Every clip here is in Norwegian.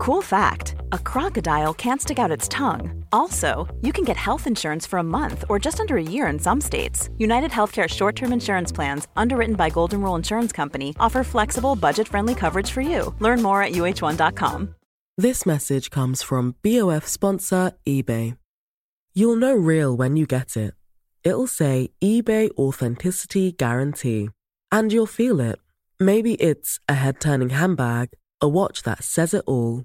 Cool fact a crocodile can't stick out its tongue. Also, you can get health insurance for a month or just under a year in some states. United Healthcare short term insurance plans, underwritten by Golden Rule Insurance Company, offer flexible, budget friendly coverage for you. Learn more at uh1.com. This message comes from BOF sponsor eBay. You'll know real when you get it. It'll say eBay Authenticity Guarantee. And you'll feel it. Maybe it's a head turning handbag, a watch that says it all,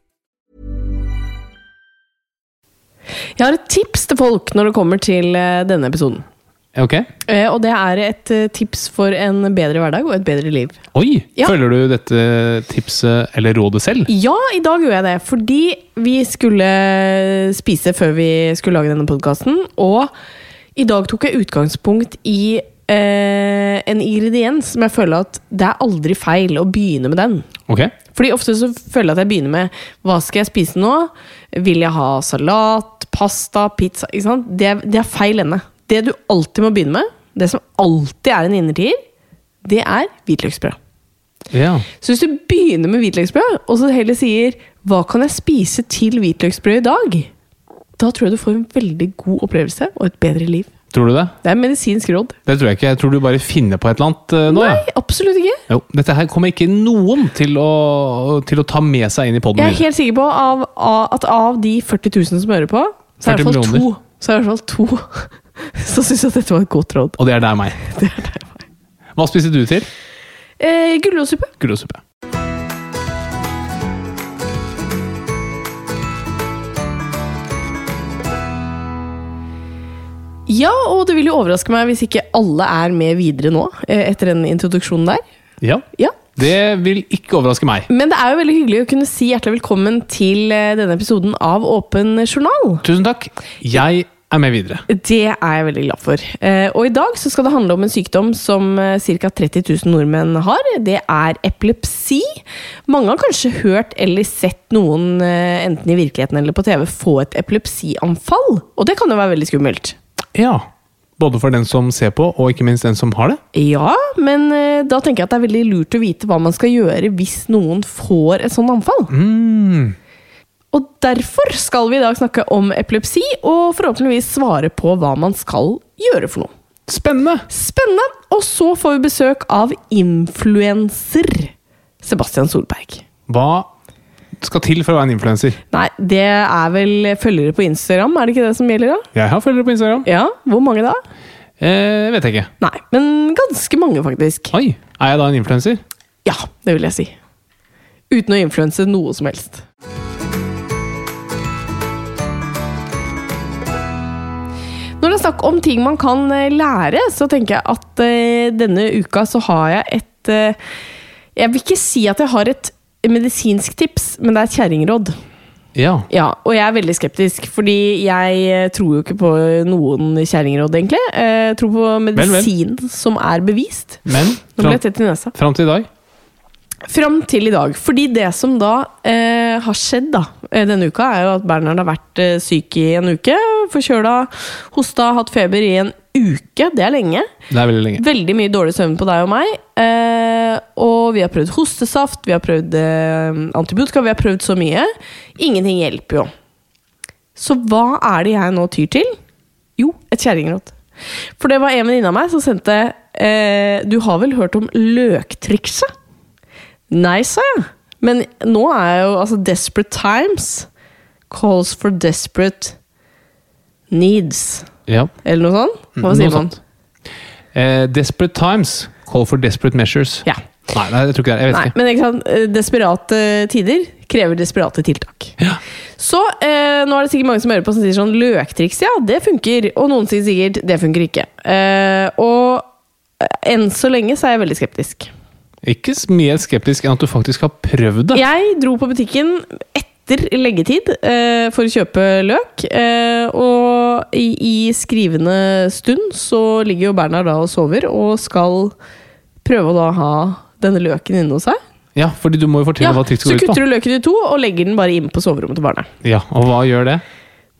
Jeg har et tips til folk når det kommer til eh, denne episoden. Ok. Eh, Og det er et eh, tips for en bedre hverdag og et bedre liv. Oi! Ja. Følger du dette tipset eller rådet selv? Ja, i dag gjør jeg det. Fordi vi skulle spise før vi skulle lage denne podkasten. Og i dag tok jeg utgangspunkt i eh, en ingrediens som jeg føler at det er aldri feil å begynne med den. Ok. Fordi ofte så føler jeg at jeg begynner med hva skal jeg spise nå? Vil jeg ha salat, pasta, pizza? Det, det er feil ende. Det du alltid må begynne med, det som alltid er en innertier, det er hvitløksbrød. Ja. Så hvis du begynner med hvitløksbrød, og så heller sier 'hva kan jeg spise til hvitløksbrød i dag', da tror jeg du får en veldig god opplevelse og et bedre liv. Tror du det? Det er medisinsk råd. Det tror jeg ikke. Jeg tror du bare finner på et eller annet uh, nå. Nei, Ja. absolutt ikke. Jo, dette her kommer ikke noen til å, til å ta med seg inn i poden Jeg er helt sikker på av, av, at av de 40 000 som hører på, så er det i hvert fall to. Så er det i hvert fall to som syns at dette var et godt råd. Og det er deg og meg. Hva spiser du til? Eh, Gulrotsuppe. Ja, og det vil jo overraske meg hvis ikke alle er med videre nå, eh, etter den introduksjonen der. Ja. Ja. Det vil ikke overraske meg. Men det er jo veldig hyggelig å kunne si hjertelig velkommen til eh, denne episoden av Åpen journal. Tusen takk. Jeg er med videre. Det er jeg veldig glad for. Eh, Og i dag så skal det handle om en sykdom som ca. 30 000 nordmenn har. Det er epilepsi. Mange har kanskje hørt eller sett noen, enten i virkeligheten eller på TV, få et epilepsianfall. Og det kan jo være veldig skummelt. Ja. Både for den som ser på, og ikke minst den som har det. Ja, men eh, da tenker jeg at det er veldig lurt å vite hva man skal gjøre hvis noen får et sånt anfall. Mm. Og derfor skal vi i dag snakke om epilepsi, og forhåpentligvis svare på hva man skal gjøre for noe. Spennende! Spennende! Og så får vi besøk av influenser Sebastian Solberg. Hva skal til for å være en influenser? Nei, det er vel følgere på Instagram, er det ikke det som gjelder, da? Jeg har følgere på Instagram. Ja, Hvor mange da? Eh, vet jeg ikke. Nei, men ganske mange, faktisk. Oi, er jeg da en influenser? Ja, det vil jeg si. Uten å influense noe som helst. Når det er snakk om ting man kan eh, lære, så tenker jeg at eh, denne uka så har jeg et eh, Jeg vil ikke si at jeg har et medisinsk tips, men det er et kjerringråd. Ja. Ja, og jeg er veldig skeptisk, fordi jeg eh, tror jo ikke på noen kjerringråd, egentlig. Eh, Jeg tror på medisin som er bevist. Men fram, fram til i dag Fram til i dag. Fordi det som da eh, har skjedd da, eh, denne uka, er jo at Bernhard har vært eh, syk i en uke. Forkjøla, hosta, hatt feber i en uke. Det er lenge. Det er veldig lenge. Veldig mye dårlig søvn på deg og meg. Eh, og vi har prøvd hostesaft, vi har prøvd eh, antibiotika, vi har prøvd så mye. Ingenting hjelper jo. Så hva er det jeg nå tyr til? Jo, et kjerringråd. For det var en venninne av meg som sendte eh, Du har vel hørt om løktrikset? Nei, sa jeg. Men nå er jeg jo altså Desperate times calls for desperate needs. Ja. Eller noe sånt? Hva Noe sier man? Eh, desperate times call for desperate measures. Ja. Nei, nei, jeg tror ikke det. Jeg vet Nei, ikke. men ikke sant? Eh, desperate tider krever desperate tiltak. Ja. Så eh, nå er det sikkert mange som hører på som sier sånn Løktriks, ja, det funker. Og noen sier sikkert det funker ikke. Eh, og eh, enn så lenge så er jeg veldig skeptisk. Ikke mer skeptisk enn at du faktisk har prøvd det. Jeg dro på butikken etter leggetid eh, for å kjøpe løk. Eh, og i, i skrivende stund så ligger jo Bernhard da og sover, og skal prøve å da ha denne løken inne hos seg. Ja, fordi du må jo fortelle Ja, hva trikset så går ut på. kutter du løken i to og legger den bare inn på soverommet til barnet. Ja, Og hva gjør det?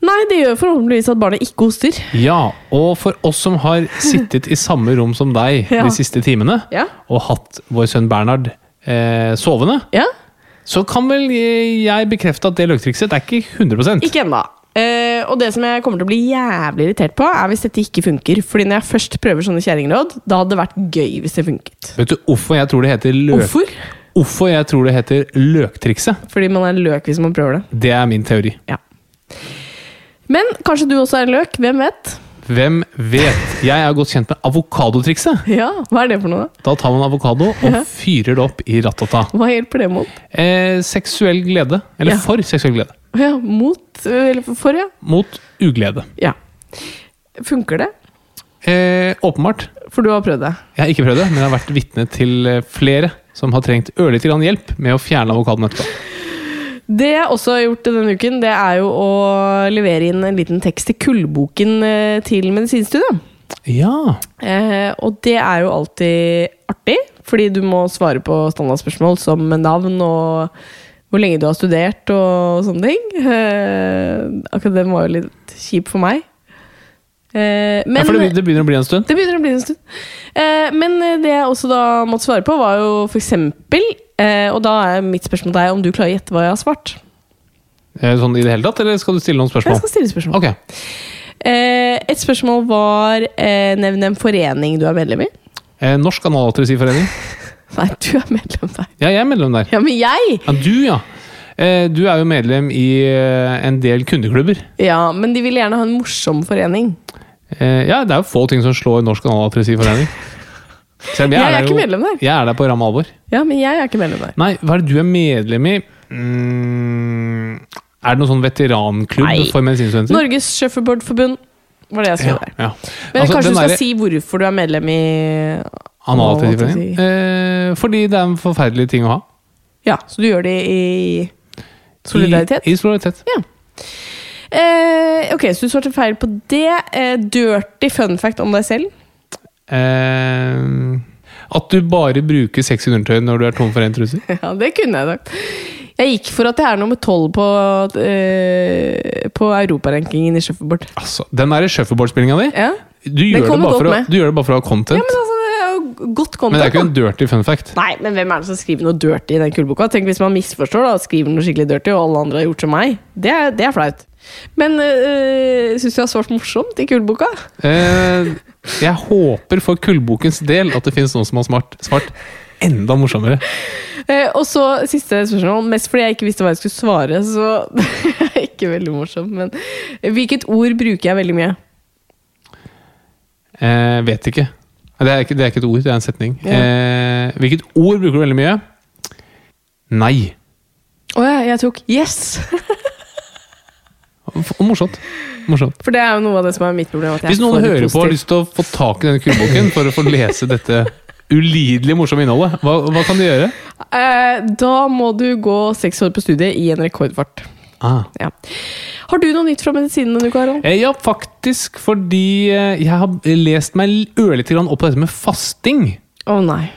Nei, det gjør forhåpentligvis at barnet ikke hoster. Ja, og for oss som har sittet i samme rom som deg Ja. de siste timene, Ja. og hatt vår sønn Bernhard eh, sovende, Ja, så kan vel jeg bekrefte at det løktrikset er ikke 100% Ikke ennå. Uh, og det som jeg kommer til å bli jævlig irritert på, er hvis dette ikke funker. Fordi når jeg først prøver sånne kjerringråd, da hadde det vært gøy hvis det funket. Vet du hvorfor jeg tror det heter løk... Hvorfor? Hvorfor jeg tror det heter løktrikset? Fordi man er løk hvis man prøver det. Det er min teori. Ja. Men kanskje du også er en løk? Hvem vet? Hvem vet? Jeg er godt kjent med avokadotrikset. Ja, Hva er det for noe? da? Tar man avokado og fyrer det opp i ratata. Hva hjelper det mot? Eh, seksuell glede. Eller Ja. for seksuell glede. Ja, Mot Eller for, ja. Mot uglede. ja. Funker det? Eh, åpenbart. For du har prøvd det. Jeg har ikke prøvd det, men jeg har vært vitne til eh, flere som har trengt ørlite grann hjelp med å fjerne avokadoen etterpå. Det jeg også har gjort denne uken, det er jo å levere inn en liten tekst til kullboken eh, til medisinstudiet. Ja. Eh, og det er jo alltid artig, fordi du må svare på standardspørsmål som navn og hvor lenge du har studert og sånne ting. Eh, akkurat den var jo litt kjip for meg. Eh, men ja for det, det begynner å bli en stund. det begynner å bli en stund. Eh, men det jeg også da måtte svare på, var jo eh, Og da er mitt spørsmål deg om du klarer å gjette hva jeg har svart. Eh, Sånn i det hele tatt, eller skal du stille noen spørsmål? Jeg skal stille spørsmål. Okay. Eh, et spørsmål var eh, Nevn en forening du er medlem i. Eh, Norsk Analaltresiforening. Nei, du er medlem der. Ja, jeg er medlem der. Ja, men jeg! Ja, du, ja. Eh, Du er jo medlem i eh, en del kundeklubber. Ja, men de vil gjerne ha en morsom forening. Eh, Ja, det er jo få ting som slår Norsk Analaltresiforening. Om Jeg er ikke medlem der. Jeg er der på ramme alvor. Ja, men jeg er ikke medlem der. Nei, hva er det du er medlem i? Mm, er det noen sånn veteranklubb Nei. for medisinstudenter? Norges Shuffleboardforbund var det jeg skrev Ja, der. ja. Men Altså, kanskje du skal der... si hvorfor du er medlem i Analtresiforening? Eh, fordi det er en forferdelig ting å ha. Ja, så du gjør det i solidaritet? I, i solidaritet. Eh, ok, så du svarte feil på det. Eh, dirty fun fact om deg selv. Eh, at du bare bruker sexy undertøy når du er tom for én truse. Ja, det kunne jeg sagt. Jeg gikk for at jeg er nummer tolv på, eh, på europarankingen i shuffleboard. Altså, den derre shuffleboard-spillinga di, Ja. du, gjør for du gjør det bare for å ha content. ja, men altså, det er jo godt content. men det er ikke en dirty fun fact. Nei, men hvem er det som skriver noe dirty i den kuleboka? Tenk hvis man misforstår da, og skriver noe skikkelig dirty, og alle andre har gjort som meg. Det er, det er flaut. Men øh, syns du jeg har svart morsomt i kullboka? Eh, jeg håper for kullbokens del at det finnes noen som har smart, svart enda morsommere. Eh, og så siste spørsmål, mest fordi jeg ikke visste hva jeg skulle svare, så ikke veldig morsomt. Men hvilket ord bruker jeg veldig mye? Eh, vet ikke. Det er ikke. Det er ikke et ord, det er en setning. Ja. Eh, hvilket ord bruker du veldig mye? Nei. Å ja, jeg tok yes! F- Morsomt. Morsomt. For det er jo noe av det som er mitt problem. At jeg Hvis noen hører på og har lyst til å få tak i denne kurvboken for å få lese dette ulidelig morsomme innholdet, hva, hva kan de gjøre? Eh, da må du gå seks år på studiet i en rekordfart. Ah. Ja. Har du noe nytt fra medisinen denne uka, Harald? Eh, Ja, faktisk, fordi eh, jeg har lest meg ørlite grann opp på dette med fasting. Å nei.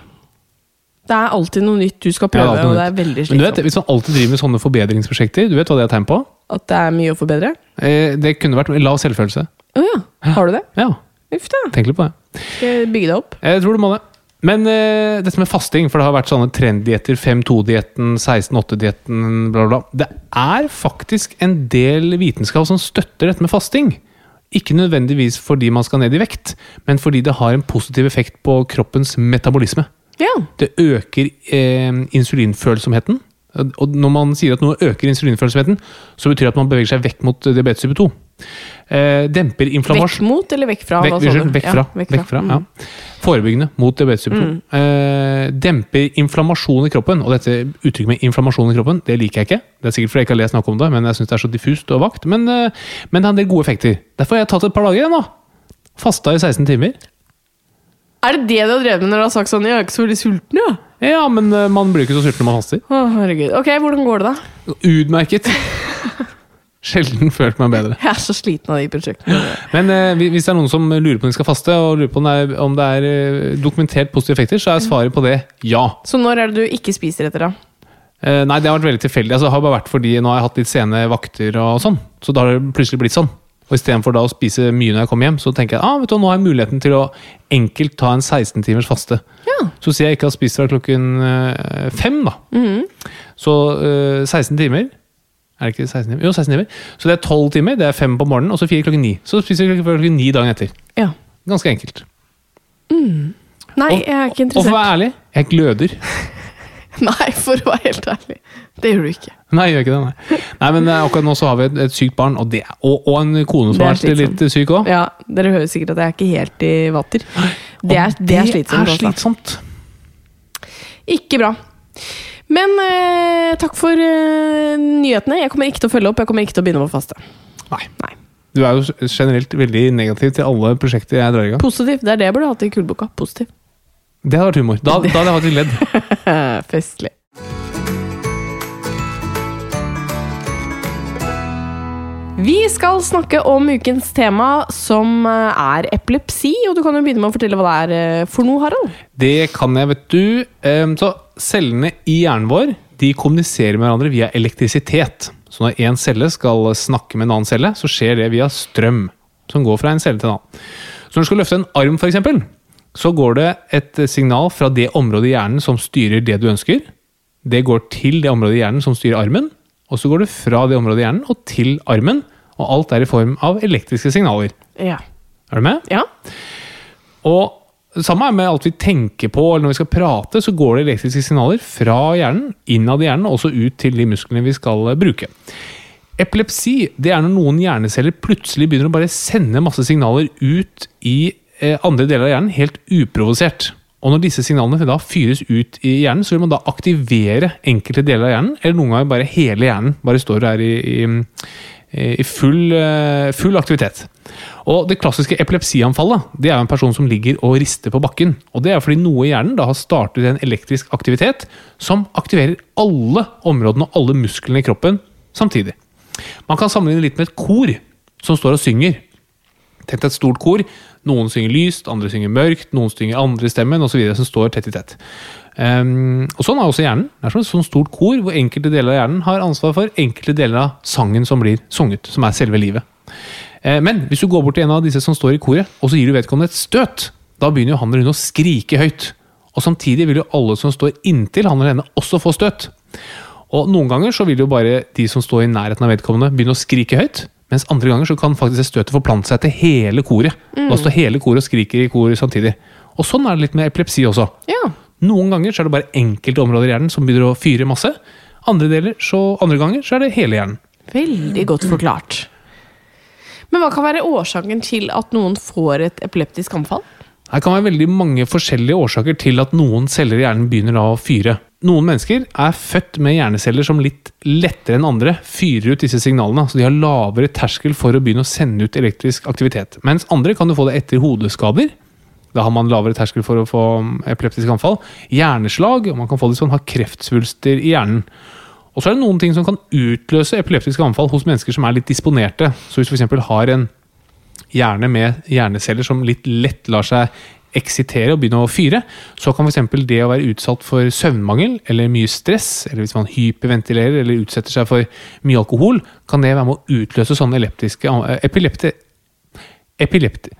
Det er alltid noe nytt du skal Ja, prøve, alltid og det er veldig Men du vet, slitsomt. Hvis man alltid driver med sånne forbedringsprosjekter, du vet hva det er tegn på? At det er mye å forbedre? Eh, Det kunne vært lav selvfølelse. Å ja. Har du det? Ja, Uff da. tenk litt på det. Skal jeg bygge deg opp? Jeg tror du må det. Men eh, dette med fasting, for det har vært sånne trenddietter, 5-2-dietten, 16-8-dietten, bla, bla. Det er faktisk en del vitenskap som støtter dette med fasting. Ikke nødvendigvis fordi man skal ned i vekt, men fordi det har en positiv effekt på kroppens metabolisme. Ja. Det øker eh, insulinfølsomheten. Og når man sier at noe øker insulinfølsomheten, så betyr det at man beveger seg vekk mot diabetes type 2. Eh, demper Vekk mot eller vekk fra? Vekk, unnskyld, vekk fra. Ja, vekk fra, Mm. ja. Forebyggende mot diabetes type 2. Eh, demper inflammasjon i kroppen. Og dette uttrykket med inflammasjon i kroppen, det liker jeg ikke. Det er sikkert fordi jeg ikke har lest noe om det, men jeg syns det er så diffust og vagt. Men, eh, men det har en del gode effekter. Derfor har jeg tatt et par dager igjen, da. Fasta i 16 timer. Er det det du har drevet med når du har sagt sånn 'jeg er ikke så veldig sulten', ja? Ja, men eh, man blir ikke så sulten når man haster. Å, herregud. Ok, hvordan går det, da? Utmerket. Sjelden følt meg bedre. Jeg er så sliten av de prosjektene. Men eh, hvis det er noen som lurer på om de skal faste, og lurer på om det er, om det er eh, dokumentert positive effekter, så er svaret på det ja. Så når er det du ikke spiser etter, da? Eh, nei, det har vært veldig tilfeldig. Altså, det har bare vært fordi nå har jeg hatt litt sene vakter og sånn. Så da har det plutselig blitt sånn. Og istedenfor da å spise mye når jeg kommer hjem, så tenker jeg ah, vet du, nå har jeg muligheten til å enkelt ta en 16 timers faste. Ja. Så sier jeg ikke har spist fra klokken eh, fem, da. Så øh, 16 timer. Er det ikke 16 timer? Jo, 16 timer. Så det er 12 timer, det er fem på morgenen, og så fire klokken ni. Så spiser jeg klokken ni dagen etter. ja. Ganske enkelt. Nei, jeg er ikke interessert. Og for å være ærlig, jeg gløder. Nei, for å være helt ærlig. Det gjør du ikke. Nei, jeg gjør ikke det, nei. nei men eh, akkurat nå så har vi et, et sykt barn, og, det, og, og en kone som er har vært litt syk òg. Ja, Dere hører sikkert at jeg er ikke helt i vater. Det er, det er slitsomt. er altså. slitsomt. Ikke bra. Men eh, takk for eh, nyhetene. Jeg kommer ikke til å følge opp. Jeg kommer ikke til å begynne å faste. Nei. Nei. Du er jo generelt veldig negativ til alle prosjekter jeg drar i gang. Positiv. Det er det jeg burde hatt i kullboka. Positiv. Det hadde vært humor. Da, da hadde jeg litt ledd. Festlig. Vi skal snakke om ukens tema, som eh, er epilepsi. Og du kan jo begynne med å fortelle hva det er eh, for noe, Harald. Det kan jeg, vet du. Ehm, Så cellene i hjernen vår de kommuniserer med hverandre via elektrisitet. Så når én celle skal snakke med en annen celle, så skjer det via strøm. Som går fra en celle til en annen. Så når du skal løfte en arm, f.eks., så går det et signal fra det området i hjernen som styrer det du ønsker. Det går til det området i hjernen som styrer armen. Og så går det fra det området i hjernen og til armen. Og alt er i form av elektriske signaler. Ja. Er du med? ja. Og samme er med alt vi tenker på, eller når vi skal prate, så går det elektriske signaler fra hjernen, innad i hjernen, og også ut til de musklene vi skal eh, bruke. Epilepsi det er når noen hjerneceller plutselig begynner å bare sende masse signaler ut i eh, andre deler av hjernen, helt uprovosert. Og når disse signalene da fyres ut i hjernen, så vil man da aktivere enkelte deler av hjernen, eller noen ganger bare hele hjernen. Bare står her i, i, i full, eh, full aktivitet. Og Det klassiske epilepsianfallet det er en person som ligger og rister på bakken. Og Det er fordi noe i hjernen da har startet en elektrisk aktivitet som aktiverer alle områdene og alle musklene i kroppen samtidig. Man kan sammenligne litt med et kor som står og synger. Tenk deg et stort kor. Noen synger lyst, andre synger mørkt, noen synger andre stemmen osv. som står tett i tett. Um, og Sånn er også hjernen. Det er som et sånt stort kor hvor enkelte deler av hjernen har ansvar for enkelte deler av sangen som blir sunget, som er selve livet. Uh, Men hvis du går bort til en av disse som står i koret, og så gir du vedkommende et støt, da begynner jo han eller hun å skrike høyt. Og samtidig vil jo alle som står inntil han eller henne, også få støt. Og noen ganger så vil jo bare de som står i nærheten av vedkommende, begynne å skrike høyt. Mens andre ganger så kan faktisk det støtet forplante seg til hele koret. Da står hele koret og skriker i koret samtidig. Og sånn er det litt med epilepsi også. Ja. Noen ganger så er det bare enkelte områder i hjernen som begynner å fyre masse. Andre, deler, så, andre ganger så er det hele hjernen. Veldig godt forklart. Men hva kan være årsaken til at noen får et epileptisk anfall? Det kan være veldig mange forskjellige årsaker til at noen celler i hjernen begynner å fyre. Noen mennesker er født med hjerneceller som litt lettere enn andre fyrer ut disse signalene, så de har lavere terskel for å begynne å sende ut elektrisk aktivitet. Mens andre kan du få det etter hodeskader. Da har man lavere terskel for å få epileptisk anfall. Hjerneslag, og man kan få det hvis man har kreftsvulster i hjernen. Og så er det noen ting som kan utløse epileptiske anfall hos mennesker som er litt disponerte. Så hvis du f.eks. har en hjerne med hjerneceller som litt lett lar seg eksitere og begynne å fyre, så kan f.eks. det å være utsatt for søvnmangel eller mye stress, eller hvis man hyperventilerer eller utsetter seg for mye alkohol, kan det være med å utløse sånne epileptiske epilepti, epilepti,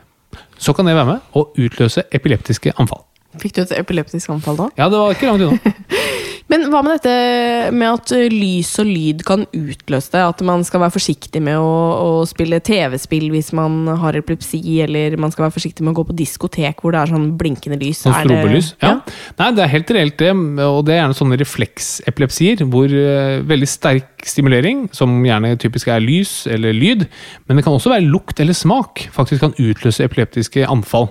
Så kan det være med å utløse epileptiske anfall. Fikk du et epileptisk anfall da? Ja, det var ikke langt unna. Men hva med dette med at eh, lys og lyd kan utløse det? At man skal være forsiktig med å, å spille TV-spill hvis man har epilepsi, eller man skal være forsiktig med å gå på diskotek hvor det er sånn blinkende lys. Sånn det- strobelys? Ja. Nei, det er helt reelt det, og det er gjerne sånne refleksepilepsier hvor eh, veldig sterk stimulering, som gjerne typisk er lys eller lyd, men det kan også være lukt eller smak, faktisk kan utløse epileptiske anfall.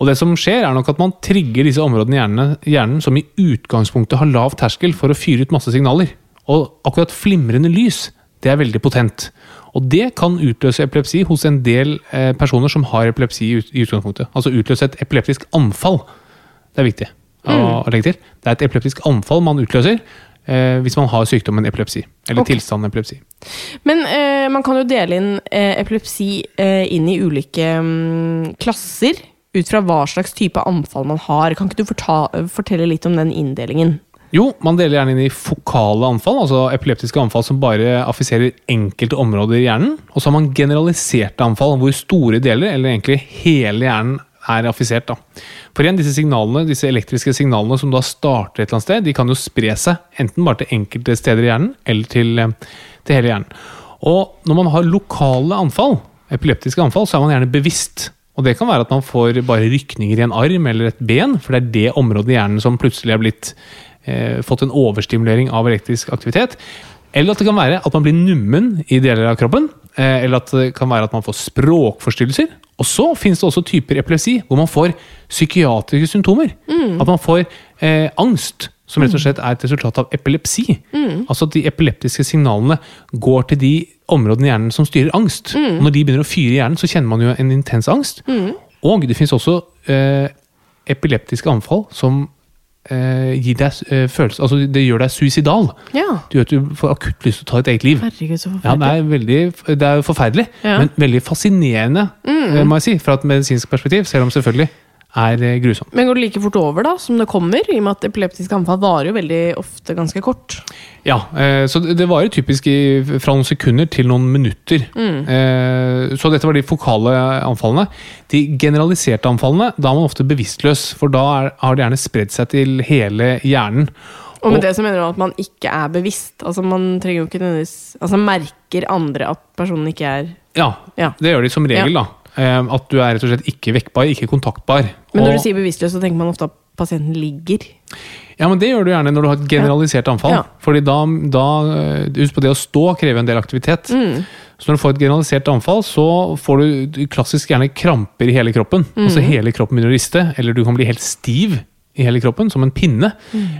Og det som skjer er nok at man trigger disse områdene i hjernen, hjernen som i utgangspunktet har lav terskel for å fyre ut masse signaler. Og akkurat flimrende lys, det er veldig potent. Og det kan utløse epilepsi hos en del eh, personer som har epilepsi i ut- i utgangspunktet. Altså utløse et epileptisk anfall. Det er viktig å å legge til. Det er et epileptisk anfall man utløser eh, hvis man har sykdommen epilepsi. Eller okay. tilstanden epilepsi. Men eh, man kan jo dele inn eh, epilepsi eh, inn i ulike mm, klasser ut fra hva slags type anfall man har. Kan ikke du fortelle litt om den inndelingen? Jo, man deler gjerne inn i fokale anfall, altså epileptiske anfall som bare affiserer enkelte områder i hjernen. Og så har man generaliserte anfall, hvor store deler, eller egentlig hele hjernen, er affisert. Da. For igjen, disse signalene, disse elektriske signalene som da starter et eller annet sted, de kan jo spre seg enten bare til enkelte steder i hjernen, eller til, eh, til hele hjernen. Og når man har lokale anfall, epileptiske anfall, så er man gjerne bevisst. Og det kan være at man får bare rykninger i en arm eller et ben, for det er det området i hjernen som plutselig er blitt eh, fått en overstimulering av elektrisk aktivitet. Eller at det kan være at man blir nummen i deler av kroppen. Eh, eller at det kan være at man får språkforstyrrelser. Og så finnes det også typer epilepsi hvor man får psykiatriske symptomer. At man får eh, angst, som rett og slett er et resultat av epilepsi. Altså at de epileptiske signalene går til de områdene i hjernen som styrer angst. Og når de begynner å fyre i hjernen, så kjenner man jo en intens angst. Og det finnes også eh, epileptiske anfall som eh, gir deg eh, følelse Altså det gjør deg suicidal. Ja. Du gjør at du får akutt lyst til å ta ditt eget liv. Herregud, så Ja, det er, veldig, det er jo forferdelig, Ja. men veldig fascinerende, mm. må jeg si, fra et medisinsk perspektiv. Selv om selvfølgelig er eh, grusomt. Men går det like fort over da, som det kommer? I og med at epileptiske anfall varer jo veldig ofte ganske kort. Ja, eh, så det varer typisk fra noen sekunder til noen minutter. Eh, så dette var de fokale anfallene. De generaliserte anfallene, da er man ofte bevisstløs, for da er, har det gjerne spredd seg til hele hjernen. Og med det så mener du at man ikke er bevisst. Altså Man trenger jo ikke nødvendigvis Altså merker andre at personen ikke er Ja, Ja. det gjør de som regel, da. Eh, at du er rett og slett ikke vekkbar, ikke kontaktbar. Men når Og- du sier bevisstløs, så tenker man ofte at pasienten ligger. Ja, men det gjør du gjerne når du har et generalisert anfall. Ja. Fordi da, da Husk på det å stå krever en del aktivitet. Mm. Så når du får et generalisert anfall, så får du klassisk gjerne kramper i hele kroppen. Mm. Altså hele kroppen begynner å riste, eller du kan bli helt stiv i hele kroppen, som en pinne.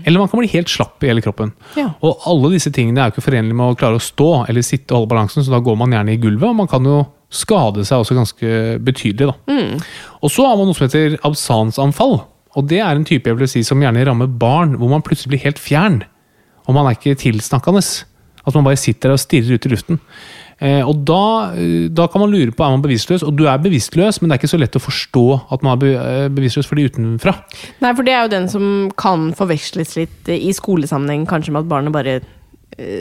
Eller man kan bli helt slapp i hele kroppen. Mm. Ja. Og alle disse tingene er jo ikke forenlige med å klare å stå eller sitte og holde balansen, så da går man gjerne i gulvet, og man kan jo skade seg også ganske betydelig. Da. Mm. Og så har man noe som heter absansanfall. Og det er en type jeg vil si som gjerne rammer barn, hvor man plutselig blir helt fjern. Og man er ikke tilsnakkende. At man bare sitter der og stirrer ut i luften. Eh, og da, eh, da kan man lure på er man bevisstløs. Og du er bevisstløs, men det er ikke så lett å forstå at man er be eh, bevisstløs for de utenfra. Nei, for det er jo den som kan forveksles litt i skolesammenheng, kanskje med at barnet bare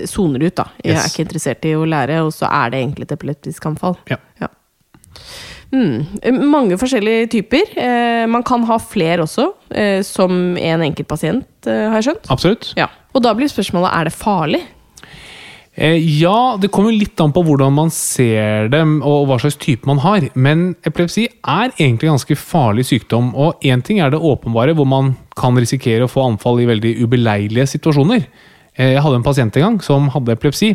soner ut, da. Jeg er ikke interessert i å lære, og så er det egentlig et epileptisk anfall. Ja. Mm. Eh, Mange forskjellige typer. Eh, man kan ha flere også, eh, som en enkelt pasient, eh, har jeg skjønt. Absolutt. Ja. Og da blir spørsmålet er det farlig. Eh, ja, det kommer litt an på hvordan man ser dem og hva slags type man har. Men epilepsi er egentlig ganske farlig sykdom. Og én ting er det åpenbare, hvor man kan risikere å få anfall i veldig ubeleilige situasjoner. Eh, jeg hadde en pasient en gang som hadde epilepsi.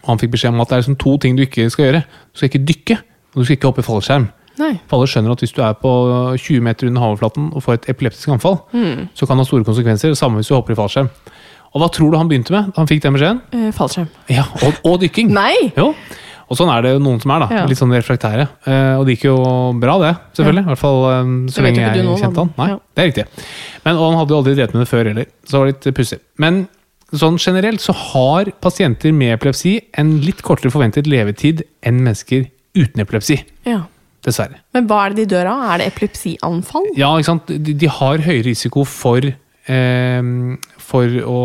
Og han fikk beskjed om at det er liksom to ting du ikke skal gjøre. Du skal ikke dykke, og du skal ikke hoppe i fallskjerm. Nei. For alle skjønner at hvis du er på 20 meter under havoverflaten og får et epileptisk anfall, så kan det ha store konsekvenser. Samme hvis du hopper i fallskjerm. Og hva tror du han begynte med da han fikk den beskjeden? Uh, fallskjerm. Ja, og, og dykking. Nei! Jo. Og sånn er det jo noen som er, da. Ja. Litt sånn reflektære. Eh, og det gikk jo bra, det. Selvfølgelig. I hvert fall eh, så lenge jeg nå, kjente han. Nei, Ja. det er riktig. Men, og han hadde jo aldri drevet med det før heller, så det var litt pussig. Men sånn generelt så har pasienter med epilepsi en litt kortere forventet levetid enn mennesker uten epilepsi. Ja. Dessverre. Men hva er det de dør av? Er det epilepsianfall? Ja, ikke sant? De, de har høyere risiko for for å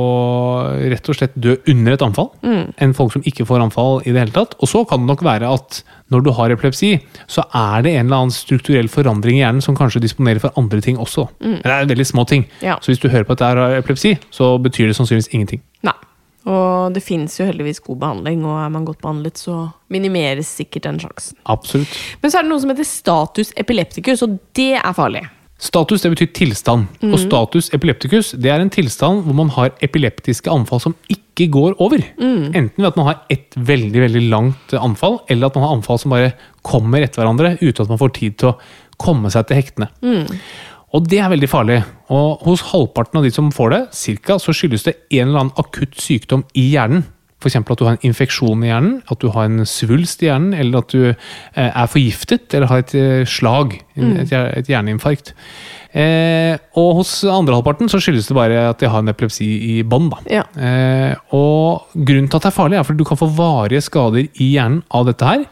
rett og slett dø under et anfall enn folk som ikke får anfall i det hele tatt. Og så kan det nok være at når du har epilepsi, så er det en eller annen strukturell forandring i hjernen som kanskje disponerer for andre ting også. Mm. det er veldig små ting. Ja. Så hvis du hører på at det er epilepsi, så betyr det sannsynligvis ingenting. Nei. Og det fins jo heldigvis god behandling, og er man godt behandlet, så minimeres sikkert den sjansen. Absolutt. Men så er det noe som heter status epilepticus, og det er farlig. Status det betyr tilstand. Og status epilepticus det er en tilstand hvor man har epileptiske anfall som ikke går over. Enten ved at man har ett veldig veldig langt anfall, eller at man har anfall som bare kommer etter hverandre uten at man får tid til å komme seg til hektene. Og det er veldig farlig. Og hos halvparten av de som får det, cirka, så skyldes det en eller annen akutt sykdom i hjernen. F.eks. at du har en infeksjon i hjernen, at du har en svulst i hjernen, eller at du eh, er forgiftet eller har et eh, slag, et, et hjerneinfarkt. Eh, og hos andre halvparten så skyldes det bare at de har en epilepsi i bånd. Ja. Eh, og grunnen til at det er farlig, er fordi du kan få varige skader i hjernen av dette her.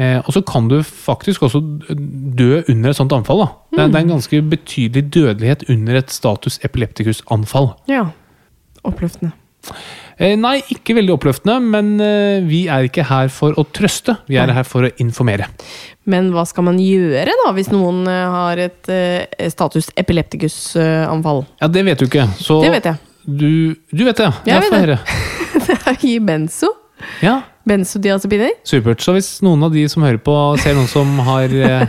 Eh, og så kan du faktisk også dø under et sånt anfall. da. Det, er, det er en ganske betydelig dødelighet under et status epilepticus-anfall. Ja. Oppløftende. Eh, nei, ikke veldig oppløftende, men eh, vi er ikke her for å trøste. Vi er her for å informere. Men hva skal man gjøre da, hvis noen eh, har et status epilepticus-anfall? Ja, det vet du ikke. Så Det vet jeg. Du, du vet det? Jeg Ja, vet få det. Det er å gi benzo. Ja, Benzodiazepiner. supert. Så hvis noen av de som hører på, ser noen som har eh,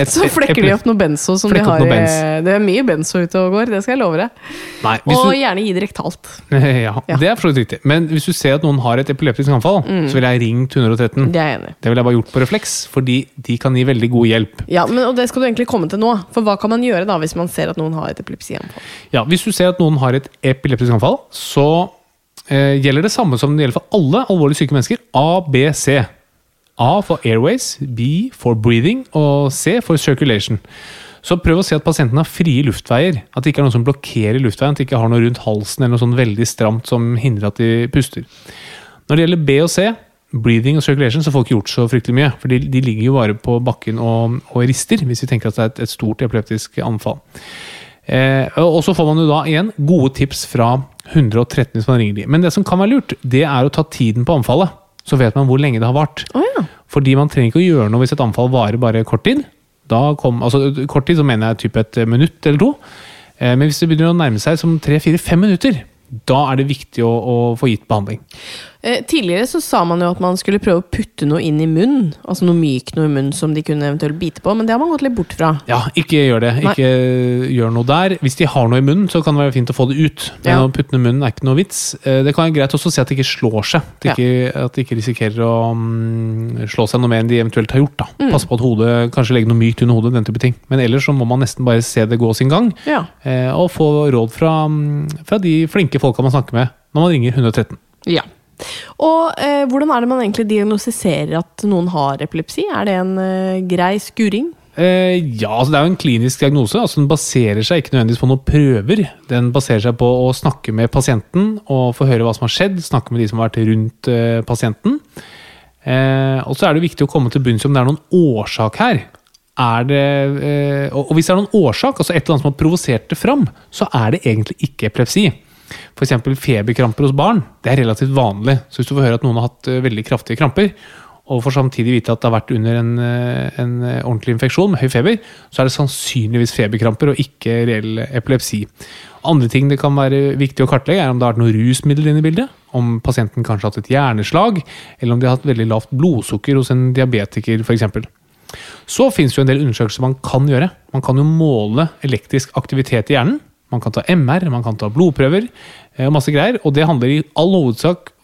et Så flekker de opp noe benzo som de har benz. eh, Det er mye benzo ute og går, det skal jeg love deg. Nei, hvis Og du, gjerne gi det rektalt. ja, Ja. det er for så vidt riktig. Men hvis du ser at noen har et epileptisk anfall, så vil jeg ringt 113. Det er jeg enig. Det ville jeg bare gjort på refleks, fordi de kan gi veldig god hjelp. Ja, men, og det skal du egentlig komme til nå. For hva kan man gjøre da hvis man ser at noen har et epilepsianfall? Ja, Hvis du ser at noen har et epileptisk anfall, så gjelder det samme som det gjelder for alle alvorlig syke mennesker. A, B, C. A for airways, B for breathing og C for circulation. Så prøv å se at pasienten har frie luftveier. At det ikke er noe som blokkerer luftveien. At de ikke har noe rundt halsen eller noe sånn veldig stramt som hindrer at de puster. Når det gjelder B og C, breathing og circulation, så får ikke gjort så fryktelig mye. For de, de ligger jo bare på bakken og, og rister, hvis vi tenker at det er et, et stort epileptisk anfall. Eh, og så får man jo da igjen gode tips fra 113 hvis man ringer de. Men det som kan være lurt, det er å ta tiden på anfallet. Så vet man hvor lenge det har vart. Oh, ja. Fordi man trenger ikke å gjøre noe hvis et anfall varer bare kort tid. Da kom, altså Kort tid så mener jeg typ et minutt eller to. Eh, Men hvis det begynner å nærme seg som tre-fire-fem minutter, da er det viktig å, å få gitt behandling. Eh, tidligere så sa man jo at man skulle prøve å putte noe inn i munnen. Altså noe mykt noe i munnen som de kunne eventuelt bite på, men det har man gått litt bort fra. Ja, ikke gjør det. Nei. Ikke gjør noe der. Hvis de har noe i munnen, så kan det være fint å få det ut. Men Ja. å putte noe i munnen er ikke noe vits. Eh, Det kan være greit også å se at det ikke slår seg. At de Ja. ikke, at de ikke risikerer å mm, slå seg noe mer enn de eventuelt har gjort. Da. Mm. Passe på at hodet, kanskje legge noe mykt under hodet, den type ting. Men ellers så må man nesten bare se det gå sin gang, Ja. eh, og få råd fra, mm, fra de flinke folka man snakker med når man ringer 113. ja. Og eh, hvordan er det man egentlig diagnostiserer at noen har epilepsi? Er det en eh, grei skuring? Eh, ja, altså det er jo en klinisk diagnose. altså Den baserer seg ikke nødvendigvis på noen prøver. Den baserer seg på å snakke med pasienten og få høre hva som har skjedd. Snakke med de som har vært rundt eh, pasienten. Eh, og så er det viktig å komme til bunns i om det er noen årsak her. Er det, eh, og hvis det er noen årsak, altså et eller annet som har provosert det fram, så er det egentlig ikke epilepsi. F.eks. feberkramper hos barn. Det er relativt vanlig. Så hvis du får høre at noen har hatt eh, veldig kraftige kramper, og får samtidig vite at det har vært under en, eh, en eh, ordentlig infeksjon med høy feber, så er det sannsynligvis feberkramper og ikke reell epilepsi. Andre ting det kan være viktig å kartlegge, er om det har vært noe rusmiddel inne i bildet. Om pasienten kanskje har hatt et hjerneslag, eller om de har hatt veldig lavt blodsukker hos en diabetiker f.eks. Så finnes det en del undersøkelser man kan gjøre. Man kan jo måle elektrisk aktivitet i hjernen. Man kan ta MR, man kan ta blodprøver eh, og masse greier. Og det handler i all hovedsak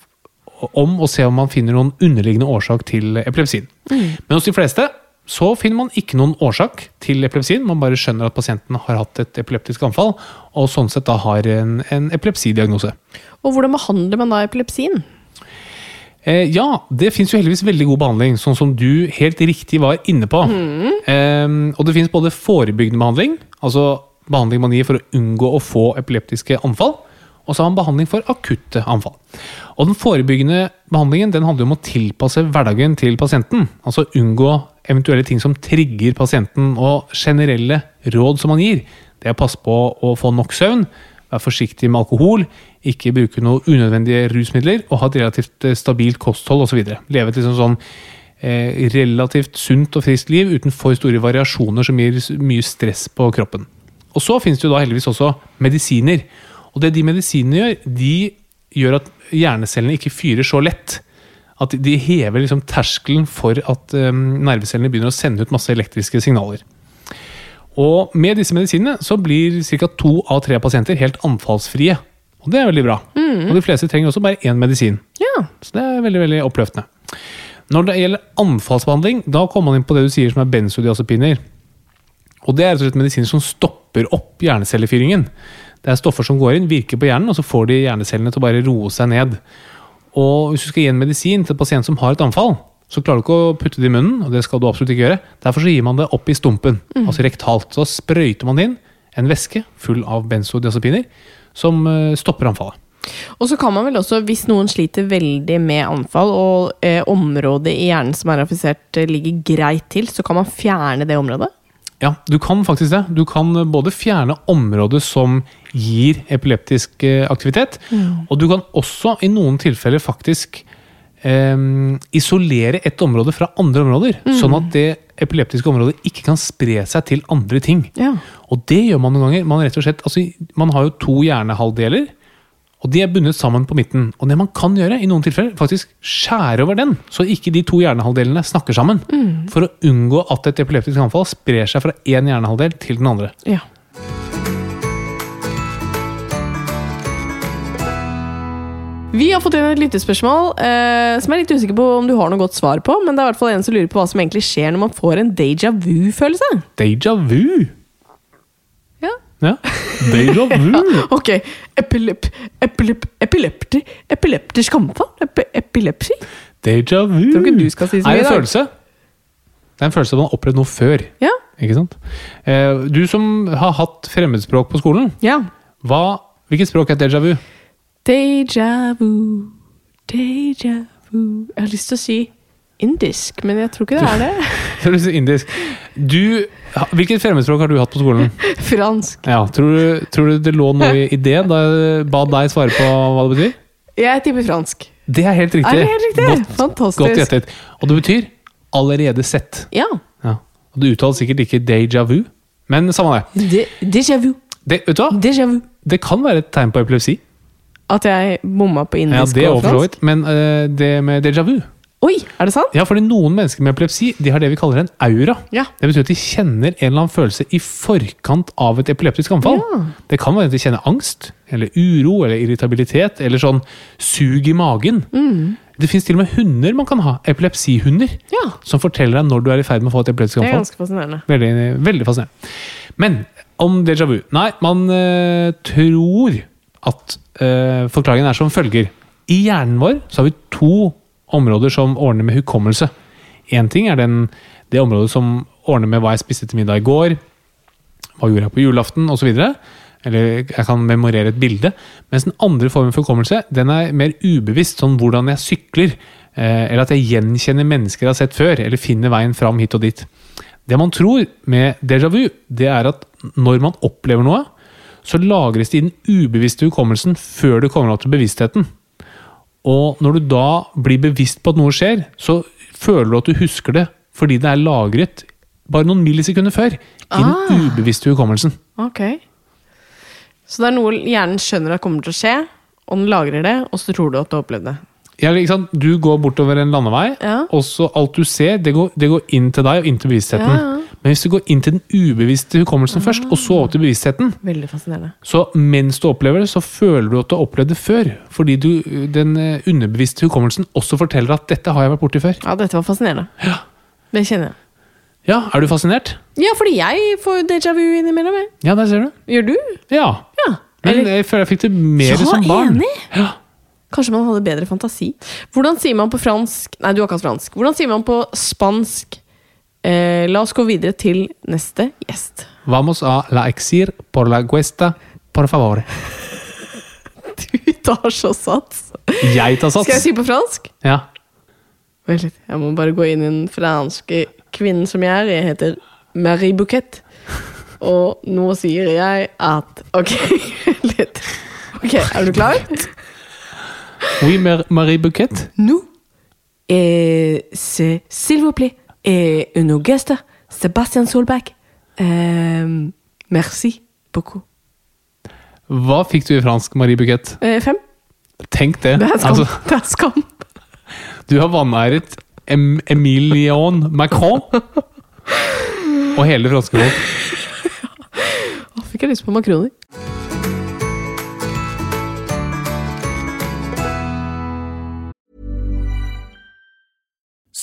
om å se om man finner noen underliggende årsak til epilepsien. Men hos de fleste så finner man ikke noen årsak til epilepsien. Man bare skjønner at pasienten har hatt et epileptisk anfall, og sånn sett da har en, en epilepsidiagnose. Og hvordan behandler man da epilepsien? Eh, ja, det fins jo heldigvis veldig god behandling, sånn som du helt riktig var inne på. Eh, og det fins både forebyggende behandling, altså behandling man gir for å unngå å få epileptiske anfall, og så har man behandling for akutte anfall. Og den forebyggende behandlingen den handler om å tilpasse hverdagen til pasienten. Altså unngå eventuelle ting som trigger pasienten, og generelle råd som man gir. Det er å passe på å få nok søvn, være forsiktig med alkohol, ikke bruke noe unødvendige rusmidler og ha et relativt eh, stabilt kosthold osv. Leve et liksom sånn eh, relativt sunt og friskt liv uten for store variasjoner som gir mye stress på kroppen. Og så finnes det jo da heldigvis også medisiner. Og det de medisinene gjør, de gjør at hjernecellene ikke fyrer så lett. At de hever liksom terskelen for at eh, nervecellene begynner å sende ut masse elektriske signaler. Og med disse medisinene så blir ca. to av tre pasienter helt anfallsfrie. Og det er veldig bra. Og de fleste trenger også bare én medisin. Ja. Så det er veldig veldig oppløftende. Når det gjelder anfallsbehandling, da kommer man inn på det du sier som er benzodiazepiner. Og det er rett og slett medisiner som stopper opp hjernecellefyringen. Det er stoffer som går inn, virker på hjernen, og så får de hjernecellene til å bare roe seg ned. Og hvis du skal gi en medisin til en pasient som har et anfall, så klarer du ikke å putte det i munnen, og det skal du absolutt ikke gjøre. Derfor så gir man det opp i stumpen, altså rektalt. Så sprøyter man inn en væske full av benzodiazepiner som eh, stopper anfallet. Og så kan man vel også, hvis noen sliter veldig med anfall, og eh, området i hjernen som er affisert eh, ligger greit til, så kan man fjerne det området? Ja, du kan faktisk det. Du kan både fjerne området som gir epileptisk aktivitet, aktivitet, og du kan også i noen tilfeller faktisk eh, isolere et område fra andre områder, sånn at det epileptiske området ikke kan spre seg til andre ting. Ja. Og det gjør man noen ganger. Man, slett, altså, man har jo to hjernehalvdeler, og de er bundet sammen på midten. Og det man kan gjøre, i noen tilfeller, faktisk skjære over den, så ikke de to hjernehalvdelene snakker sammen. For å unngå at et epileptisk anfall sprer seg fra én hjernehalvdel til den andre. ja. Vi har fått inn et lyttespørsmål eh, som jeg er litt usikker på om du har noe godt svar på. Men det er i hvert fall en som lurer på hva som egentlig skjer når man får en déjà vu-følelse. Deja vu! Ja. Ja. Deja vu! Ok. Epilep, epilep, epilepti, epileptisk anfall? Epi, epilepsi? Deja vu! Tror ikke du skal si så er mye i en følelse. Det er en følelse av at man har opplevd noe før. Ja. Ikke sant? Eh, Du som har hatt fremmedspråk på skolen, ja. hva, hvilket språk er deja vu? Deja vu, deja vu Jeg har lyst til å si indisk, men jeg tror ikke det er det. Det høres indisk. Du, hvilket fremmedspråk har du hatt på skolen? Fransk. Ja, tror, du, tror du det lå noe i det da jeg ba deg svare på hva det betyr? Jeg tipper fransk. Det er helt riktig. Er det helt riktig? Godt, Fantastisk. godt gjettet. Og det betyr allerede sett. Ja. Ja. Og du uttaler sikkert ikke déjà vu, men samme det. De, déjà vu. det. Vet du hva? Déjà vu. Det kan være et tegn på epilepsi. At jeg bomma på Ja, indisk det og også for så fransk? Men uh, det med déjà vu Oi, er det sant? Ja, fordi noen mennesker med epilepsi de har det vi kaller en aura. Ja. Det betyr at de kjenner en eller annen følelse i forkant av et epileptisk anfall. Ja. Det kan være at de kjenner angst, eller uro, eller irritabilitet, eller sånn sug i magen. Mm. Det fins til og med hunder man kan ha, epilepsihunder, Ja. som forteller deg når du er i ferd med å få et epileptisk anfall. Det er ganske fascinerende. Veldig, veldig fascinerende. Men om déjà vu Nei, man øh, tror at øh, forklaringen er som følger. I hjernen vår så har vi to områder som ordner med hukommelse. Én ting er den, det området som ordner med hva jeg spiste til middag i går, hva gjorde jeg på julaften osv. Eller jeg kan memorere et bilde. Mens den andre formen for hukommelse den er mer ubevisst, sånn hvordan jeg sykler. Eh, eller at jeg gjenkjenner mennesker jeg har sett før, eller finner veien fram hit og dit. Det man tror med déjà vu, det er at når man opplever noe, så lagres det i den ubevisste hukommelsen før det kommer opp til bevisstheten. Og når du da blir bevisst på at noe skjer, så føler du at du husker det fordi det er lagret bare noen millisekunder før i den Ah. ubevisste hukommelsen. Ok. Så det er noe hjernen skjønner at kommer til å skje, og den lagrer det, og så tror du at du har opplevd det. Ja? Du går bortover en landevei, Ja. og så alt du ser, det går, det går inn til deg og inn til bevisstheten. Ja, ja. Men hvis du går inn til den ubevisste hukommelsen først, og så opp til bevisstheten, Veldig fascinerende. så mens du opplever det, så føler du at du har opplevd det før. Fordi du, den eh, underbevisste hukommelsen også forteller at 'dette har jeg vært borti før'. Ja, dette var fascinerende. Det kjenner jeg. Ja, er du fascinert? Ja, fordi jeg får déjà vu innimellom. Ja, der ser du. Gjør du? Ja. Ja. Men jeg føler jeg fikk det mer Ja, som barn. enig. Ja. Kanskje man hadde bedre fantasi. Hvordan sier man på fransk Nei, du har ikke hatt fransk. Hvordan sier man på spansk eh, La oss gå videre til neste gjest. Vamos a la exir por la cuesta, por favor. Du tar så sats. Jeg tar sats. Skal jeg si på fransk? Ja. Vent litt, jeg må bare gå inn i den franske kvinnen som jeg er. Jeg heter Marie Bouquet. Og nå sier jeg at Ok, litt. Ok, er du klar? Oui, Mar Marie Bouquet. Nous, et c'est, s'il vous plaît, et un auguste, Sébastien Solberg. Euh, merci beaucoup. Hva fikk du i fransk, Marie Bouquet? Eh, fem. Tenk det. Det er skam. Altså, det er skam. du har vanæret em Emilion Macron og hele franske folk. Å, fikk jeg lyst på makroner.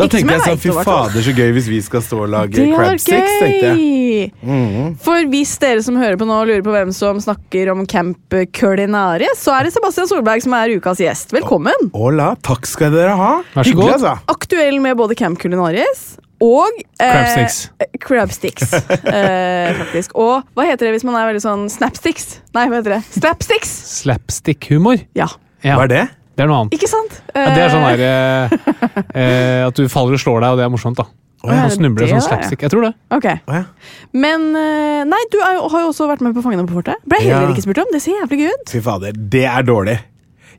Da Ikke tenker jeg sånn, fy fader, så gøy hvis vi skal stå og lage Det crab sticks, tenkte jeg. Mm. For hvis dere som hører på nå lurer på hvem som snakker om Camp Culinaris, så er det Sebastian Solberg som er ukas gjest. Velkommen! Hola, takk skal dere ha. Vær så Hyggelig, god. altså. Aktuell med både Camp Culinaris og eh, Crab sticks. Crab sticks, eh, faktisk. Og hva heter det hvis man er veldig sånn snapsticks? Nei, hva heter det? Slapsticks! Slapstick-humor. Ja, Ja, Hva er det? Det er noe annet. ikke sant? Ja, det er sånn Eh, der eh, eh, At du faller og slår deg, og det er morsomt, da. ja, Og snubler det sånn slapstick. Jeg tror det. Ok. Ja. Men eh, nei, du er jo, har jo også vært med på Fangene på fortet. Ble heller ikke spurt om. Det ser jævlig gøy ut. Fy fader, det er dårlig.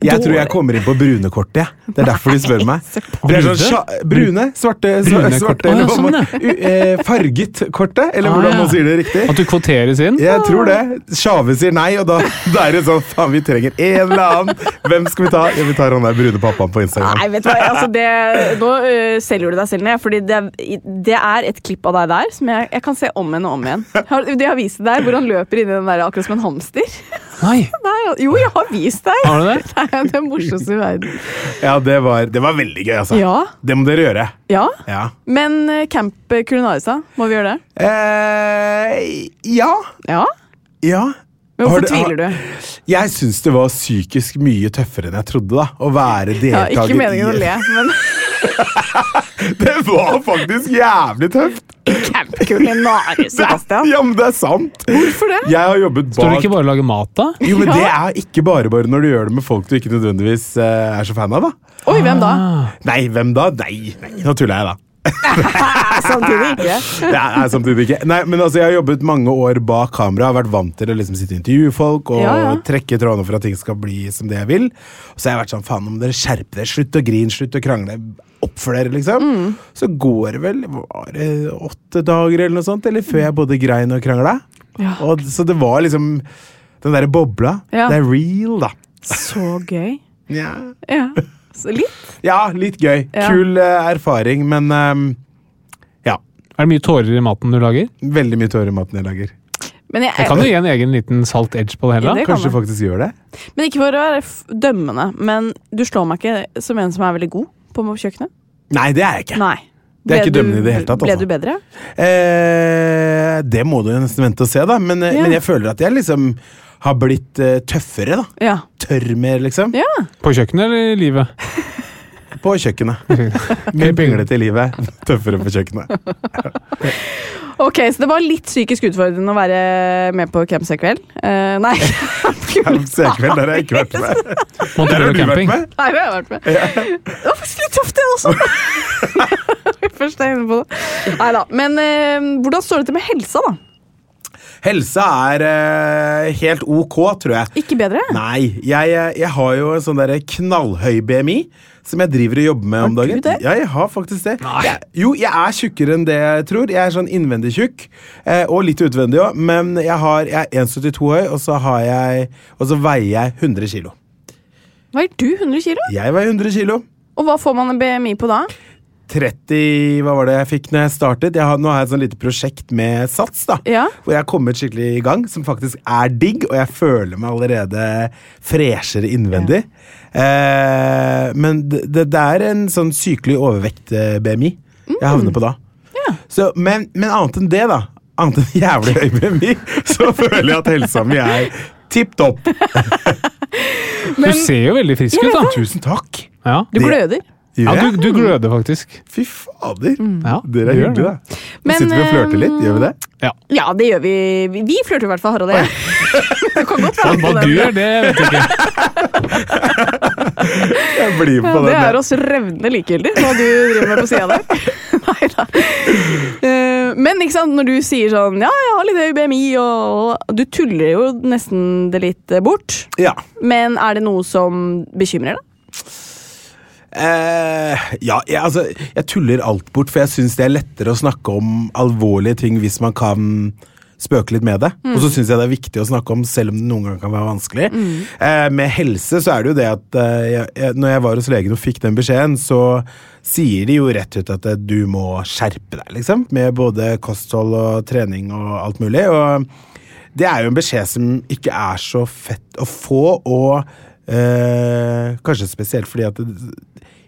Jeg tror jeg kommer inn på brunekortet. Ja. Det er derfor de spør meg. Så- sånn brune, svarte, Brune svarte, svarte Å, ja, sånn, uh, eh, Farget kortet, eller Ah, hvordan man sier det riktig. At du kvoteres inn. Jeg tror det. Sjave sier nei, og da, da er det sånn Faen, vi trenger en eller annen. Hvem skal vi ta? Ja, vi tar han der brune pappaen på Instagram. Nei, vet du hva, altså det, Nå uh, selger du deg selv ned. Fordi det, det er et klipp av deg der som jeg, jeg kan se om igjen og om igjen. Har, de har vist det der hvor han løper inni den der akkurat som en hamster. Nei, Nei, jo, jeg har vist deg! har du det? Det er det morsomste i verden. Ja, det var, det var veldig gøy, altså. Ja. Det må dere gjøre. ja. Ja. Men øh, Camp Culinaris. Må vi gjøre det? Eh, ja. Ja? Ja. Men hvorfor du- tviler du? Jeg syns det var psykisk mye tøffere enn jeg trodde. da Å være Ja, deltaker ikke meningen å le, men Det var faktisk jævlig tøft! Campkulinaris, Sebastian. Ja, men det er sant! Hvorfor det? Jeg har jobbet bak... Står du ikke bare og lager mat, da? Jo, men Ja. Det er ikke bare bare når du gjør det med folk du ikke nødvendigvis eh, er så fan av. da Oi, hvem da? Nei, hvem da? Nei, nei nå tuller jeg, da. Samtidig ikke. Nei, samtidig ikke. Nei, men altså, Jeg har jobbet mange år bak kamera, har vært vant til å liksom sitte og intervjue folk og Ja, ja. trekke trådene for at ting skal bli som det jeg vil. Så har jeg vært sånn, faen, om dere skjerper dere, slutt å grine, slutt å krangle. Oppfør dere, liksom. Mm. Så går det vel var det åtte dager eller noe sånt, eller før jeg både grein og krangla. Ja. Og, så det var liksom den derre bobla. Det er real, da. Så gøy. Ja, Ja. Så litt. ja litt gøy. Ja. Kul eh, erfaring, men ehm, ja. Er det mye tårer i maten du lager? Veldig mye tårer i maten jeg lager. Men, jeg, Jeg kan jo gi en egen liten salt edge på det hele. Ja, det da. kan Kanskje man. faktisk gjør det. men ikke for å være f- dømmende, men du slår meg ikke som en som er veldig god på kjøkkenet. Nei, det er jeg ikke. Nei. Det er Ble ikke dømmende i det hele tatt, Ble altså. du bedre? Eh, det må du nesten vente og se, da. Men, Ja. men jeg føler at jeg liksom har blitt uh, tøffere, da. Ja. Tørr mer, liksom. ja. På kjøkkenet eller i livet? På kjøkkenet. Mer pinglete i livet, tøffere på kjøkkenet. Ok, Så det var litt psykisk utfordrende å være med på Camp C-kveld? Uh, nei. Camp C-kveld, der har jeg ikke vært med. Har du vært med? Nei, det har jeg vært med. Det var faktisk litt tøft, det også. Først er jeg inne på det. Neida, Men uh, hvordan står det til med helsa, da? Helsa er eh, helt ok, tror jeg. Ikke bedre? Nei, jeg, jeg har jo en sånn der knallhøy BMI som jeg driver og jobber med om dagen. det? Ja, jeg har faktisk det. Jeg, jo, jeg er tjukkere enn det jeg tror. Jeg er sånn innvendig tjukk, eh, og litt utvendig òg, men jeg, har, jeg er 1,72 høy, og så, har jeg, og så veier jeg 100 kilo. Veier du 100 kilo? Jeg veier 100 kilo. Og hva får man en BMI på da? 30 Hva var det jeg fikk når jeg startet? Jeg har, nå har jeg et sånn lite prosjekt med Sats, da. Ja. Hvor jeg har kommet skikkelig i gang, som faktisk er digg, og jeg føler meg allerede freshere innvendig. Eh, men det, det det er en sånn sykelig overvekt-BMI jeg havner på da. Så, men, men annet enn det, da, annet enn jævlig høy BMI, så føler jeg at helsa mi er tipp topp. Du ser jo veldig frisk ut, da. Tusen takk. Ja, Du gløder. Ja du, du gløder faktisk. Fy fader. Ja, Dere er hyggelige, da. Men, sitter vi og flørter litt, gjør vi det? Ja, det gjør vi. Vi, vi flørter i hvert fall, Harald og jeg. Det kan godt være Hva du gjør, det vet jeg ikke. Jeg blir med Ja, på det den. er oss revnende likegyldig, hva du driver med på sida der. Neida. Eh, Men ikke sant, når du sier sånn Ja, jeg har litt høy BMI, og Du tuller jo nesten det litt bort. Ja. Men er det noe som bekymrer deg? Eh, ja, jeg, altså, jeg tuller alt bort, for jeg syns det er lettere å snakke om alvorlige ting hvis man kan spøke litt med det. Og så syns jeg det er viktig å snakke om, selv om det noen ganger kan være vanskelig. Eh, med helse så er det jo det at eh, jeg, jeg, når jeg var hos legen og fikk den beskjeden, så sier de jo rett ut at eh, du må skjerpe deg, liksom. Med både kosthold og trening og alt mulig. Og det er jo en beskjed som ikke er så fett å få, og eh, kanskje spesielt fordi at det,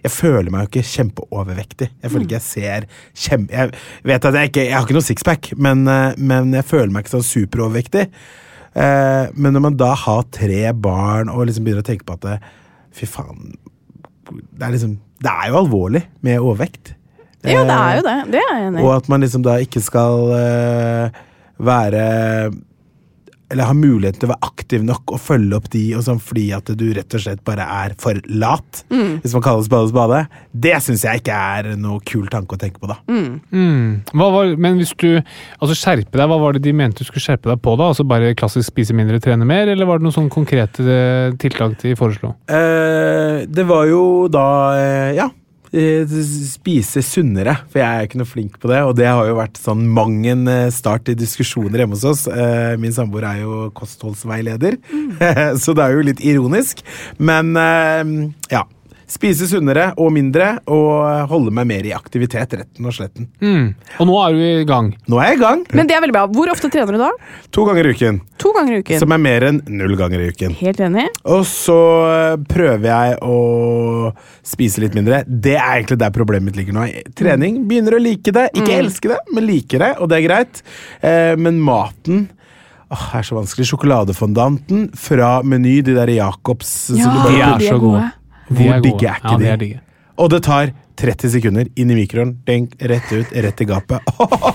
jeg føler meg jo ikke kjempeovervektig. Jeg føler ikke jeg ser kjempe... Jeg vet at jeg ikke Jeg har ikke noe sixpack, men, eh, men jeg føler meg ikke sånn superovervektig. Eh, men når man da har tre barn og liksom begynner å tenke på at det, Fy faen Det er liksom Det er jo alvorlig med overvekt. Ja, det er jo Eh, det. Det er jeg enig og at man liksom da ikke skal eh, være Eller har muligheten til å være aktiv nok og følge opp de, og sånn, fordi at du rett og slett bare er for lat. Hvis man kaller spade spade. Det syns jeg ikke er noe kul tanke å tenke på, da. Mm. Hva var, men hvis du altså skjerpe deg, hva var det de mente du skulle skjerpe deg på? da? Altså Bare klassisk spise mindre, trene mer, eller var det noen sånne konkrete eh, tiltak de foreslo? Eh, det var jo da eh, Ja. Eh, Spise sunnere, for jeg er ikke noe flink på det. Og det har jo vært sånn mang en eh, start i diskusjoner hjemme hos oss. Eh, Min samboer er jo kostholdsveileder, så det er jo litt ironisk. Men ja. Spise sunnere og mindre, og holde meg mer i aktivitet, retten og sletten. Mm. Og nå er du i gang. Nå er jeg i gang. Men det er veldig bra. Hvor ofte trener du da? To ganger i uken. To ganger i uken. Som er mer enn null ganger i uken. Helt enig. Og så eh, prøver jeg å spise litt mindre. Det er egentlig der problemet mitt ligger nå. Trening. Begynner å like det. Ikke elske det, men liker det, og det er greit. Eh, men maten Åh, er så vanskelig. Sjokoladefondanten fra Meny, de der Jacobs Ja, De er så gode. Hvor er digge er ikke ja, de? de? Er digge. Og det tar 30 sekunder inn i mikroen. Denk, rett ut, rett i gapet.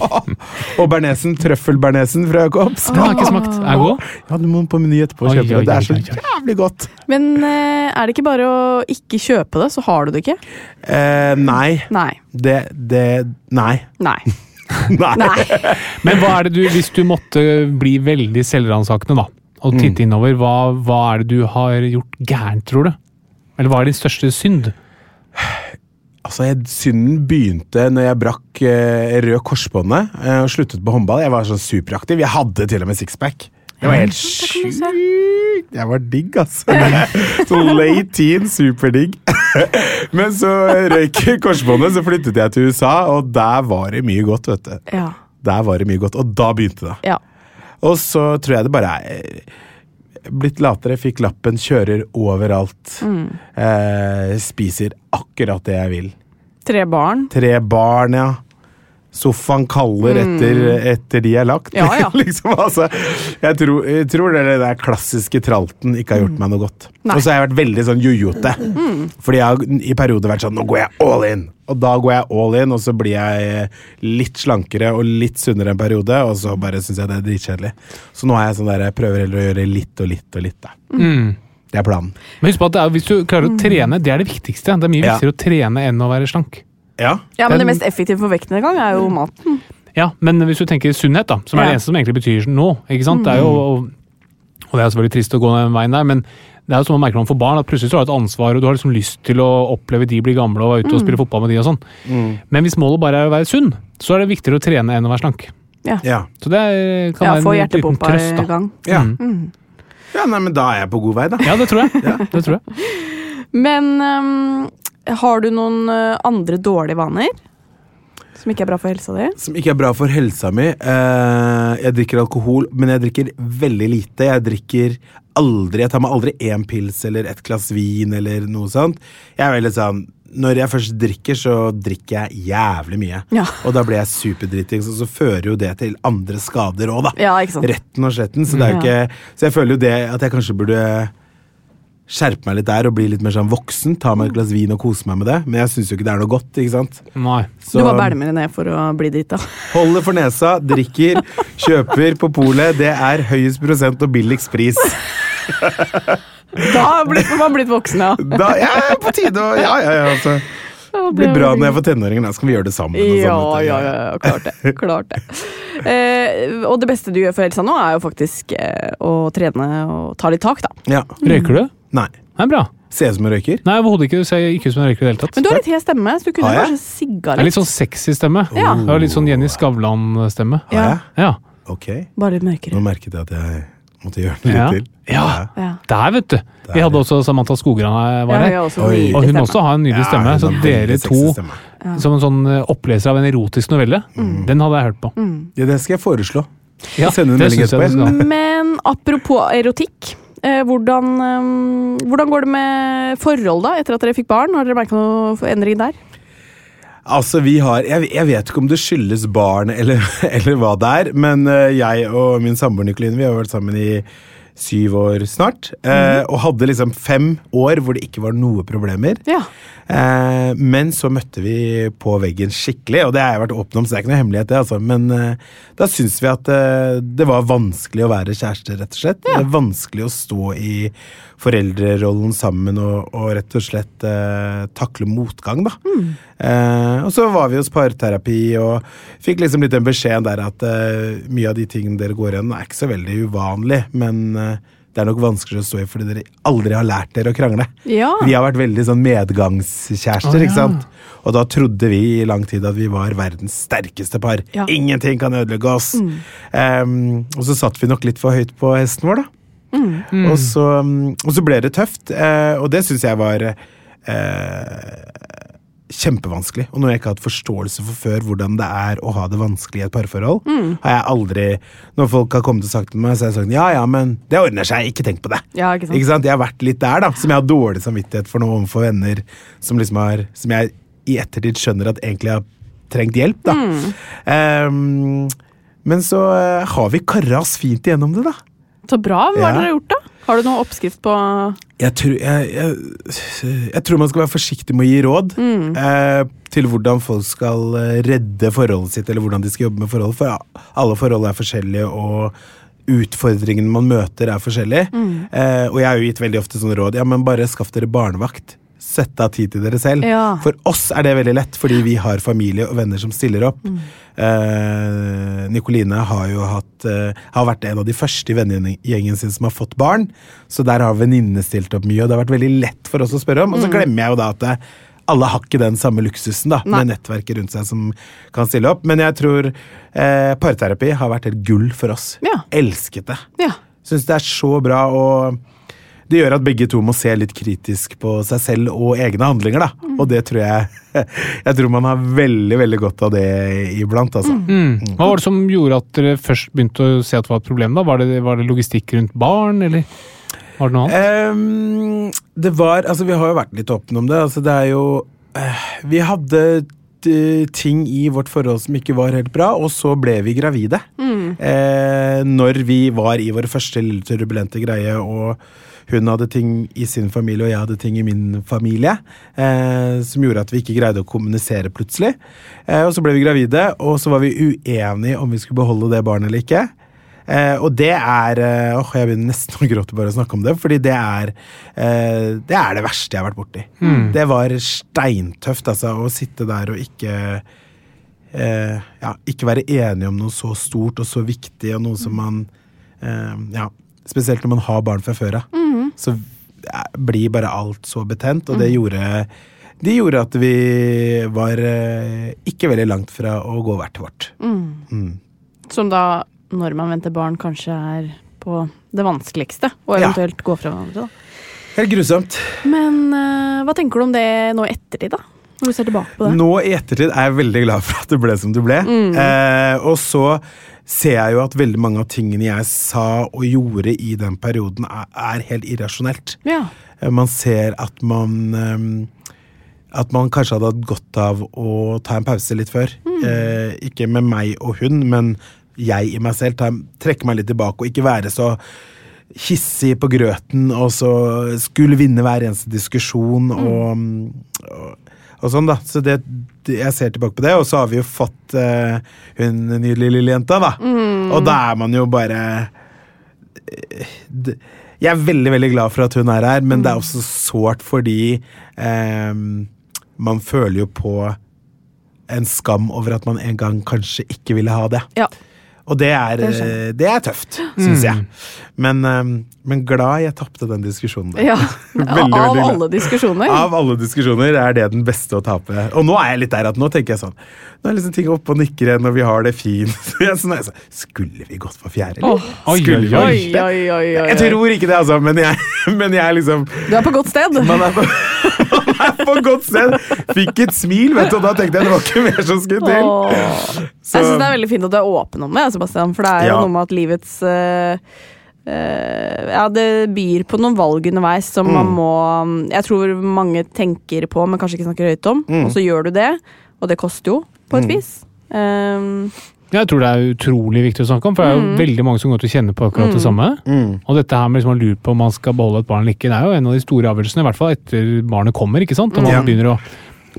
og bernesen, trøffelbernesen fra Jacobs. Den har ikke smakt. Er god? Ja, du må på Meny etterpå og Oi, kjøpe oi, det. Det er så jævlig godt. Men eh, er det ikke bare å ikke kjøpe det, så har du det ikke? Eh, nei. Nei. Det, det Nei. Nei. nei. Men hva er det du, hvis du måtte bli veldig selvransakende, da, og titte innover, hva, hva er det du har gjort gærent, tror du? Eller hva er din største synd? Altså, jeg, Synden begynte når jeg brakk eh, rød korsbåndet eh, og sluttet på håndball. Jeg var sånn superaktiv. Jeg hadde til og med sixpack. Det var helt sjukt. Jeg var digg, altså. Så late teen, superdigg. Men så røyk korsbåndet, så flyttet jeg til USA, og der var det mye godt, vet du. Ja. Der var det mye godt, Og da begynte det. ja. Og så tror jeg det bare er blitt latere, fikk lappen, kjører overalt. Eh, spiser akkurat det jeg vil. Tre barn. Tre barn, ja. Sofaen kaller etter, etter de er lagt. Ja, ja. liksom, altså, jeg, tror, jeg tror det der klassiske tralten ikke har gjort meg noe godt. Nei. Og så har jeg vært veldig sånn jojote. Fordi jeg har i perioder vært sånn Nå går jeg all in! Og da går jeg all in, og så blir jeg litt slankere og litt sunnere en periode, og så bare syns jeg det er dritkjedelig. Så nå er jeg sånn der, jeg prøver heller å gjøre litt og litt og litt, da. Mm. Det er planen. Men husk på at det er, hvis du klarer å trene, det er det viktigste. Det er mye Ja. å trene enn å være slank. Ja. Ja, men det mest effektive for vekten er jo maten. Ja, men hvis du tenker sunnhet, da, som er Ja. det eneste som egentlig betyr nå ikke sant? Det er jo, og, og det er selvfølgelig trist å gå den veien der, men det er jo som man merker man får barn, at plutselig så har du et ansvar, og du har liksom lyst til å oppleve de blir gamle og være ute og spille fotball med de og sånn. Men hvis målet bare er å være sunn, så er det viktigere å trene enn å være slank. Ja. Så det kan Ja, være en liten trøst, i da. gang. Ja. Mm. ja, nei, men da er jeg på god vei, da. Ja, det tror jeg. ja. Det tror jeg. Men ehm, har du noen eh, andre dårlige vaner? Som ikke er bra for helsa di? Som ikke er bra for helsa mi. Eh, jeg drikker alkohol, men jeg drikker veldig lite. Jeg drikker aldri Jeg tar meg aldri én pils eller et glass vin eller noe sånt. Jeg er veldig sånn Når jeg først drikker, så drikker jeg jævlig mye. Ja. Og da blir jeg superdritings, og så fører jo det til andre skader òg, da. Ja, ikke sant? Retten og sletten. Så, det er jo ikke, så jeg føler jo det at jeg kanskje burde skjerpe meg litt der og bli litt mer sånn voksen. Ta meg et glass vin og kose meg med det. Men jeg syns jo ikke det er noe godt. ikke sant? Nei. Så Du bare bælmer det ned for å bli drita. holder for nesa, drikker, kjøper på polet. Det er høyest prosent og billigst pris. Da har man blitt voksen, ja. Da, ja, på tide å Ja, ja, ja. Altså. Det blir bra når jeg får tenåringer. Da skal vi gjøre det sammen. Og Ja, sånn, ja, ja, ja, klart det. Klart det. Eh, og det beste du gjør for helsa nå, er jo faktisk eh, å trene og ta litt tak, da. ja. Røyker du? Nei. Det er bra. Ser ut som en røyker. Nei, overhodet ikke. Du ser ikke ut som en røyker i det hele tatt. Men du har litt hes stemme, så du kunne Har jeg? kanskje sigga Det er litt. litt sånn sexy stemme. Ja. Du har litt sånn Jenny Skavlan-stemme. Har jeg? Ja. Ok. Bare litt mørkere. Nå merket jeg at jeg måtte gjøre det litt Ja. til. Ja. Ja. Der, vet du. Vi hadde også Samantha Skogran her. var Ja, her. Oi. Og hun også har en nydelig stemme. Så dere sexy to, stemme. som en sånn eh, oppleser av en erotisk novelle, den hadde jeg hørt på. Ja, det skal jeg foreslå. Ja, Send en det melding synes jeg etterpå, du skal. Men apropos erotikk. Eh, hvordan, eh, hvordan går det med forhold, da, etter at dere fikk barn? Har dere merka noen endring der? Altså, vi har Jeg, jeg vet ikke om det skyldes barn eller, eller hva det er, men eh, jeg og min samboer Nikoline vi har vært sammen i syv år snart. eh, Og hadde liksom fem år hvor det ikke var noe problemer. Ja. Eh, men så møtte vi på veggen skikkelig, og det har jeg vært åpen om, så det er ikke noe hemmelighet, det. altså. Men eh, da syns vi at eh, det var vanskelig å være kjærester, rett og slett. Det er vanskelig å stå i foreldrerollen sammen og, og rett og slett eh, takle motgang, da. Eh, og så var vi hos parterapi og fikk liksom litt den beskjeden der at eh, mye av de tingene dere går igjennom, er ikke så veldig uvanlig, men eh, det er nok vanskeligere å stå i fordi dere aldri har lært dere å krangle. Ja. Vi har vært veldig sånn medgangskjærester, oh, ikke sant? Og da trodde vi i lang tid at vi var verdens sterkeste par. Ja. Ingenting kan ødelegge oss. Em, og så satt vi nok litt for høyt på hesten vår, da. Og, så, mm, og så ble det tøft, eh, og det syns jeg var eh, kjempevanskelig. Og noe jeg ikke har hatt forståelse for før, hvordan det er å ha det vanskelig i et parforhold. Har jeg aldri Når folk har kommet og sagt til meg, så har jeg sagt ja ja, men det ordner seg, ikke tenk på det. Ja, ikke sant? Ikke sant? Jeg har vært litt der, da. Som jeg har dårlig samvittighet for noe overfor venner som liksom har Som jeg i ettertid skjønner at egentlig har trengt hjelp, da. Ehm, men så eh, har vi kara oss fint igjennom det, da. Så bra. Hva har Ja. dere gjort, da? Har du noen oppskrift på Jeg tror, jeg, jeg, jeg tror man skal være forsiktig med å gi råd eh, til hvordan folk skal eh, redde forholdet sitt, eller hvordan de skal jobbe med forholdet. For ja, alle forhold er forskjellige, og utfordringene man møter, er forskjellige. Eh, og jeg har jo gitt veldig ofte sånne råd. Ja, men bare skaff dere barnevakt. Sett av tid til dere selv. Ja. For oss er det veldig lett, fordi vi har familie og venner som stiller opp. Eh, Nikoline har jo hatt eh, Har vært en av de første i vennegjengen sin som har fått barn. Så der har venninnene stilt opp mye, og det har vært veldig lett for oss å spørre om. Og så glemmer jeg jo da at det, alle har ikke den samme luksusen da, Nei. med nettverket rundt seg som kan stille opp. Men jeg tror eh, parterapi har vært helt gull for oss. Ja. Elsket det. Ja. Syns det er så bra, og det gjør at begge to må se litt kritisk på seg selv og egne handlinger, da. Og det tror jeg Jeg tror man har veldig, veldig godt av det iblant, altså. Mm. Hva var det som gjorde at dere først begynte å se at det var et problem? da? Var det, var det logistikk rundt barn, eller var det noe annet? Um, det var Altså, vi har jo vært litt åpne om det. Altså, det er jo uh, Vi hadde eh, ting i vårt forhold som ikke var helt bra, og så ble vi gravide. Eh, når vi var i vår første lille turbulente greie, og hun hadde ting i sin familie, og jeg hadde ting i min familie, eh, som gjorde at vi ikke greide å kommunisere plutselig. Eh, og så ble vi gravide, og så var vi uenige om vi skulle beholde det barnet eller ikke. Eh, og det er eh, åh, Jeg begynner nesten å gråte bare å snakke om det, fordi det er eh, det er det verste jeg har vært borti. Det var steintøft, altså, å sitte der og ikke eh, ja, ikke være enige om noe så stort og så viktig, og noe som man eh, Ja, spesielt når man har barn fra før av. Så eh, blir bare alt så betent, og det gjorde det gjorde at vi var eh, ikke veldig langt fra å gå hvert vårt. Som da, når man venter barn, kanskje er på det vanskeligste. Ja. eventuelt gå fra hverandre. da. Helt grusomt. Men uh, hva tenker du om det nå i ettertid, da? Når du ser tilbake på det? Nå i ettertid er jeg veldig glad for at det ble som det ble. Eh, og så ser jeg jo at veldig mange av tingene jeg sa og gjorde i den perioden, er, er helt irrasjonelt. Ja. Eh, Man ser at man um, At man kanskje hadde hatt godt av å ta en pause litt før. Eh, ikke med meg og hun, men jeg i meg selv. Ta, trekke meg litt tilbake og ikke være så hissig på grøten og så skulle vinne hver eneste diskusjon og, og, og sånn, da. Så det, jeg ser tilbake på det, og så har vi jo fått uh, hun nydelige lille jenta, da. Og da er man jo bare d- Jeg er veldig veldig glad for at hun er her, men det er også sårt fordi um, man føler jo på en skam over at man en gang kanskje ikke ville ha det. Ja. Og det er, Det eh, det er tøft, syns jeg. Men, eh, men glad jeg tapte den diskusjonen. der. ja. Veldig, Av veldig alle diskusjoner. Av alle diskusjoner er det den beste å tape. Og nå er jeg litt der at nå tenker jeg sånn Nå er liksom ting oppe og nikker igjen, og vi har det fint. Så nå er sånn, jeg, sånn, skulle vi gått for fjerde, eller? Oi, Skulle vi oi, Oi, oi, oi, oi. Jeg tror ikke det, altså, men jeg, men jeg er liksom Du er på godt sted. Man er på, man er på godt sted. Fikk et smil, vet du, og da tenkte jeg det var ikke mer som skulle til. Så- Jeg syns det er veldig fint at du er åpen om det, Sebastian. For det er jo Ja. noe med at livets uh, uh, Ja, det byr på noen valg underveis som man Mm. må Jeg tror mange tenker på, men kanskje ikke snakker høyt om. Mm. Og så gjør du det, og det koster jo, på et vis. Um, Jeg tror det er utrolig viktig å snakke om, for det er jo veldig mange som går til å kjenne på akkurat det samme. Mm. Og dette her med liksom å lure på om man skal beholde et barn eller ikke, det er jo en av de store avgjørelsene, i hvert fall etter barnet kommer. ikke sant? Og man Ja. begynner å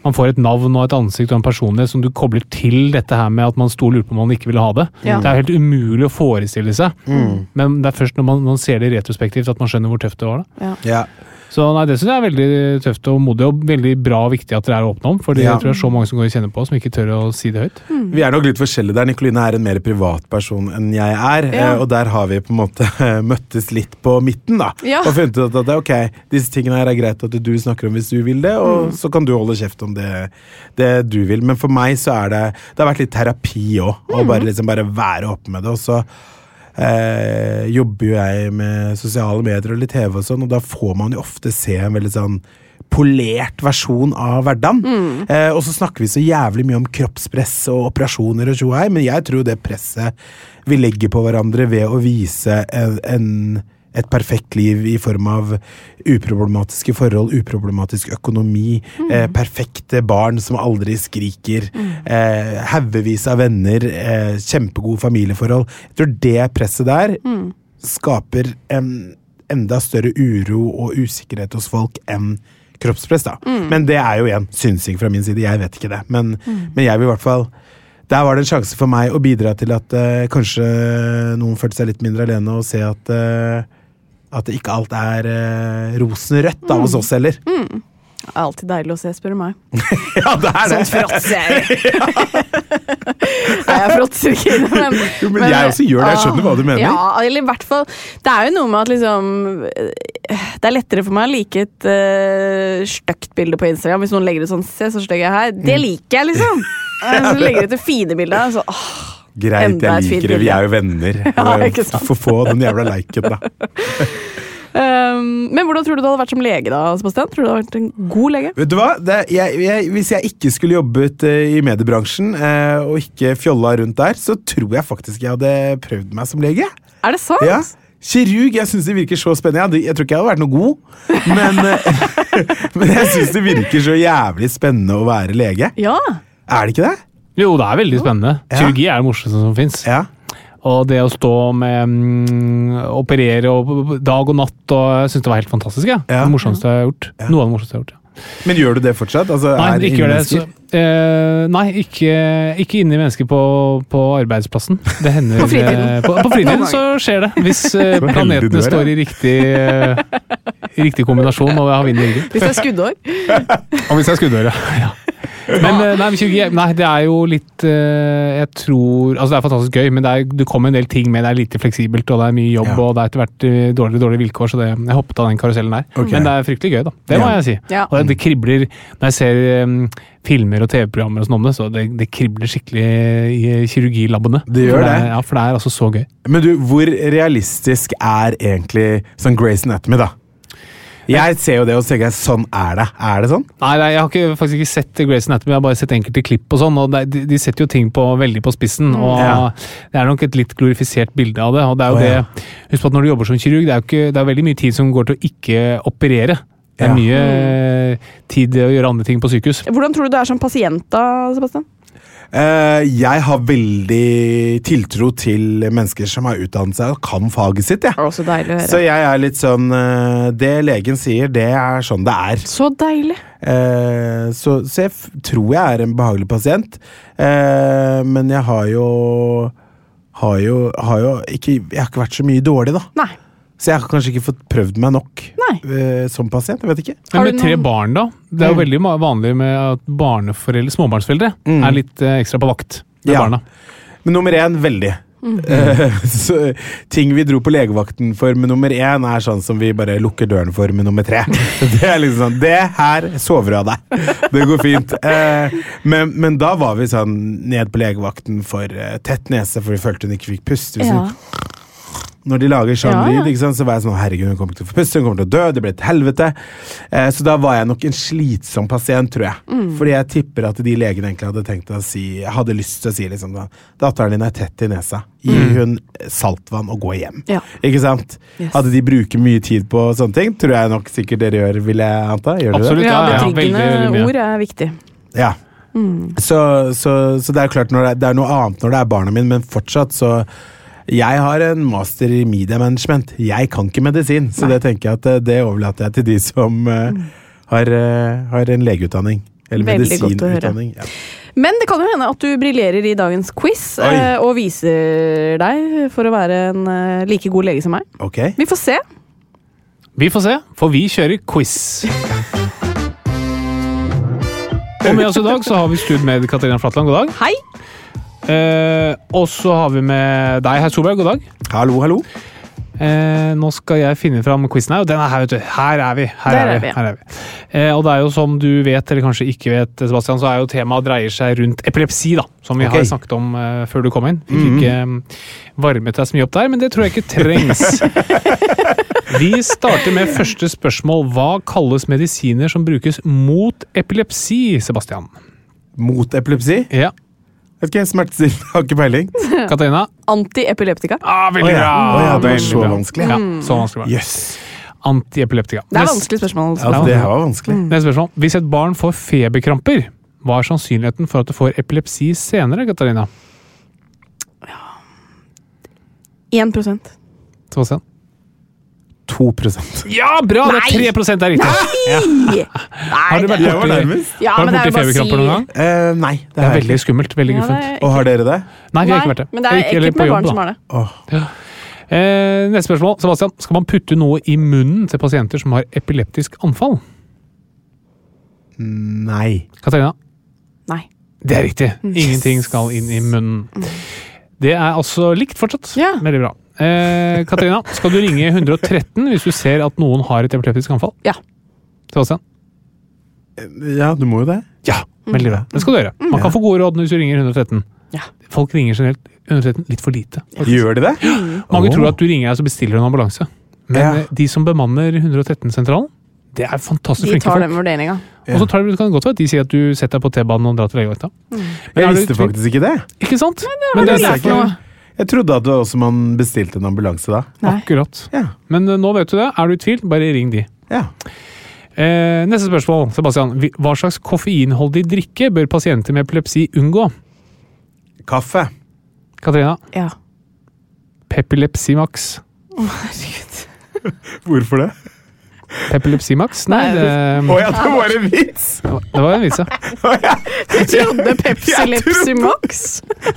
man får et navn og et ansikt og en personlighet som du kobler til dette her med at man sto og lurte på om man ikke ville ha det. Ja. Det er helt umulig å forestille seg, Mm. men det er først når man, man ser det retrospektivt at man skjønner hvor tøft det var. da. Ja. Så nei, det syns jeg er veldig tøft og modig, og veldig bra og viktig at dere er åpne om. For Ja. tror det er så mange som går og kjenner på, som ikke tør å si det høyt. Vi er nok litt forskjellige der. Nikoline er en mer privat person enn jeg er. Ja. eh, Og der har vi på en måte møttes litt på midten, da. Ja. Og funnet ut at det, ok, disse tingene her er greit at du snakker om hvis du vil det, og så kan du holde kjeft om det, det du vil. Men for meg så er det Det har vært litt terapi òg, å bare, liksom bare være åpen med det. Og så eh, jobber jo jeg med sosiale medier og litt TV og sånn, og da får man jo ofte se en veldig sånn polert versjon av hverdagen. Eh, og så snakker vi så jævlig mye om kroppspress og operasjoner og tjohei, men jeg tror det presset vi legger på hverandre ved å vise en, en, et perfekt liv i form av uproblematiske forhold, uproblematisk økonomi, eh, perfekte barn som aldri skriker, eh, haugevis av venner, eh, kjempegode familieforhold. Jeg tror det presset der skaper en enda større uro og usikkerhet hos folk enn kroppspress. da. Men det er jo igjen synsing fra min side, jeg vet ikke det. Men, men jeg vil i hvert fall Der var det en sjanse for meg å bidra til at eh, kanskje noen følte seg litt mindre alene, og se at eh, at ikke alt er uh, rosenrødt da, hos oss heller. det er alltid deilig å se, spør du meg. Ja, det er det! Sånn fråtser jeg. Nei, jeg fråtser ikke, men Jo, men jeg også gjør det, jeg skjønner hva du mener. Ja, eller i hvert fall Det er jo noe med at liksom Det er lettere for meg å like et uh, stygt bilde på Instagram hvis noen legger ut sånn 'se så stygg jeg er her'. Det Mm. liker jeg, liksom. Eh, Så legger ut det fine bildet. Så, åh, Greit, jeg liker det, vi er jo venner. Ja. Få få den jævla liken, da. Um, men hvordan tror du du hadde vært som lege, da, Sebastian? Tror du du hadde vært en god lege? Vet du hva? Det, jeg, jeg, hvis jeg ikke skulle jobbet uh, i mediebransjen uh, og ikke fjolla rundt der, så tror jeg faktisk jeg hadde prøvd meg som lege. Er det sant? Ja. Kirurg jeg synes det virker så spennende. Jeg, jeg tror ikke jeg hadde vært noe god, men, eh, men jeg syns det virker så jævlig spennende å være lege. Ja. Er det ikke det? Jo, det er veldig spennende. Ja. Kirurgi er det morsomste som fins. Ja. Og det å stå med um, Operere og dag og natt og Jeg syns det var helt fantastisk. Ja. Ja. Det morsomste jeg har gjort. Noe av det morsomste jeg har gjort. Ja. Men gjør du det fortsatt? Altså, Nei, er ikke gjør det. Så, eh, nei, ikke, ikke inni mennesker på, på arbeidsplassen. Det hender På fritiden. eh, På, på fritiden så skjer det. Hvis eh, du planetene er, står i riktig, riktig kombinasjon og jeg har vind i ryggen. Hvis det er skuddår. Og hvis det er skuddår, ja. ja. Men eh, nei, Nei, det er jo litt eh, Jeg tror Altså, det er fantastisk gøy, men det, er, det kommer en del ting med. Det er lite fleksibelt, og det er mye jobb, Ja. og det er etter hvert eh, dårlige, dårlige vilkår, så det, jeg hoppet av den karusellen der. Okay. Men det er fryktelig gøy, da. Det må jeg si. Ja. Og det, det kribler Når jeg ser um, filmer og TV-programmer og sånn om det, så det, det kribler skikkelig i kirurgilabbene. Det gjør for det. Ja, for det er altså så gøy. Men du, hvor realistisk er egentlig sånn Grace Anatomy, da? Jeg ser jo det og så tenker jeg, sånn er det. Er det sånn? Nei, nei, jeg har ikke, faktisk ikke sett Grace Anatomy, jeg har bare sett enkelte klipp og sånn. og de, de setter jo ting på, veldig på spissen, og Ja. det er nok et litt glorifisert bilde av det. og det er jo oh, ja. det, Husk på at når du jobber som kirurg, det er jo ikke, det er veldig mye tid som går til å ikke operere. Det er Ja. mye eh, tid til å gjøre andre ting på sykehus. Hvordan tror du du er som pasient, da, Sebastian? Eh, jeg har veldig tiltro til mennesker som har utdannet seg og kan faget sitt. Ja. Så deilig Så jeg er litt sånn eh, Det legen sier, det er sånn det er. Så deilig. Eh, så, så jeg tror jeg er en behagelig pasient. Men jeg har jo har jo, har jo ikke, Jeg har ikke vært så mye dårlig, da. Nei. Så jeg har kanskje ikke fått prøvd meg nok Nei. eh, som pasient. Jeg vet ikke. Men med tre barn, da? Det er jo Mm. veldig vanlig med at barneforeldre, småbarnsforeldre Mm. er litt uh, ekstra på vakt med Ja. barna. Men nummer én, veldig. Mm. Eh, så, ting vi dro på legevakten for med nummer én, er sånn som vi bare lukker døren for med nummer tre. Det er liksom sånn, det her sover du av deg. Det går fint. Eh, men, men da var vi sånn ned på legevakten for tett nese, for vi følte hun ikke fikk puste. Hvis Ja. Når de lager sånn Ja, ja. lyd, ikke sant, så var jeg sånn Herregud, hun kommer til å få puste, hun kommer til å dø, det blir et helvete. Eh, så da var jeg nok en slitsom pasient, tror jeg. Mm. Fordi jeg tipper at de legene egentlig hadde tenkt å si Hadde lyst til å si liksom da, Datteren din er tett i nesa. Gi hun saltvann og gå hjem. Ja. Ikke sant? Yes. Hadde de bruker mye tid på sånne ting, tror jeg nok sikkert dere gjør, vil jeg anta. Gjør dere Absolutt. det? Ja, ja, ja, betryggende veldig, veldig ord er viktig. Ja. Så, så, så det er klart, når det, det er noe annet når det er barna mine, men fortsatt så jeg har en master i media management. Jeg kan ikke medisin, så det tenker jeg at eh, det overlater jeg til de som eh, har, eh, har en legeutdanning. Eller medisinutdanning. Ja. Men det kan jo hende at du briljerer i dagens quiz Oi. og viser deg for å være en like god lege som meg. Ok. Vi får se. Vi får se, for vi kjører quiz. Og med oss i dag så har vi studmed Katarina Flatland. God dag. Hei! Eh, og så har vi med deg, herr Solberg. God dag. Hallo, hallo. Eh, nå skal jeg finne fram quizen her, og den er her, vet du. Her er vi. Her Der er vi. Her er vi. Eh, og det er jo som du vet, eller kanskje ikke vet, Sebastian, så er jo temaet dreier seg rundt epilepsi, da. Som vi okay. har snakket om eh, før du kom inn. Fikk ikke eh, varmet deg så mye opp der, men det tror jeg ikke trengs. vi starter med første spørsmål. Hva kalles medisiner som brukes mot epilepsi, Sebastian? Mot epilepsi? Ja. Vet ikke, Smertestillende, har ikke peiling. Katarina? Antiepileptika. Ah, veldig ja. bra! Å ja, det var så vanskelig. Ja, så vanskelig var. Jøss. Antiepileptika. Det er vanskelig spørsmål. Ja, det var vanskelig. Neste spørsmål. Hvis et barn får feberkramper, hva er sannsynligheten for at det får epilepsi senere, Katarina? 1% Sebastian? 2 Ja, bra! Det er 3 er riktig! Ja. Har du vært Jeg var borti, nærmest. Ja, har men du det borti feberkramper noen gang? Uh, nei, det, Det er har veldig ikke. skummelt. Veldig Ja, guffent. er Og har dere det? Nei, vi har Nei, ikke vært det. Men det er Ikke- eller med jobb, barn da. som har det. Åh. Eh, neste spørsmål. Sebastian, skal man putte noe i munnen til pasienter som har epileptisk anfall? Nei. Katarina? Nei. Det er riktig. Ingenting skal inn i munnen. Det er altså likt fortsatt. Ja. Veldig bra. Eh, Katarina, skal du ringe 113 hvis du ser at noen har et epileptisk anfall? Ja. Sebastian? Ja, du må jo det. Ja, veldig bra. Det skal du gjøre. Man kan få gode råd hvis du ringer 113. Ja. Folk ringer generelt 113 litt for lite. Gjør de det? Mange oh. tror at du ringer og så bestiller en ambulanse. Men Ja. eh, de som bemanner 113-sentralen, det er fantastisk De flinke tar folk. den vurderinga. Og så tar det, kan det godt være at de sier at du setter deg på T-banen og drar til legevakta. Mm. Jeg du visste faktisk ikke det. Ikke sant? har Men det du er lært derfor. Jeg trodde at det også man bestilte en ambulanse da. Nei. Akkurat. Ja. Men uh, nå vet du det. Er du i tvil, bare ring de. ja. Eh, neste spørsmål, Sebastian. Hva slags koffeinholdig drikke bør pasienter med epilepsi unngå? Kaffe. Katrina? Ja. Pepilepsi Max. Å, herregud. Hvorfor det? Pepilepsi Max? Nei, Nei, det, Å ja, det var en vits! det var en vits, ja. Du trodde Pepsi Lepsi Max?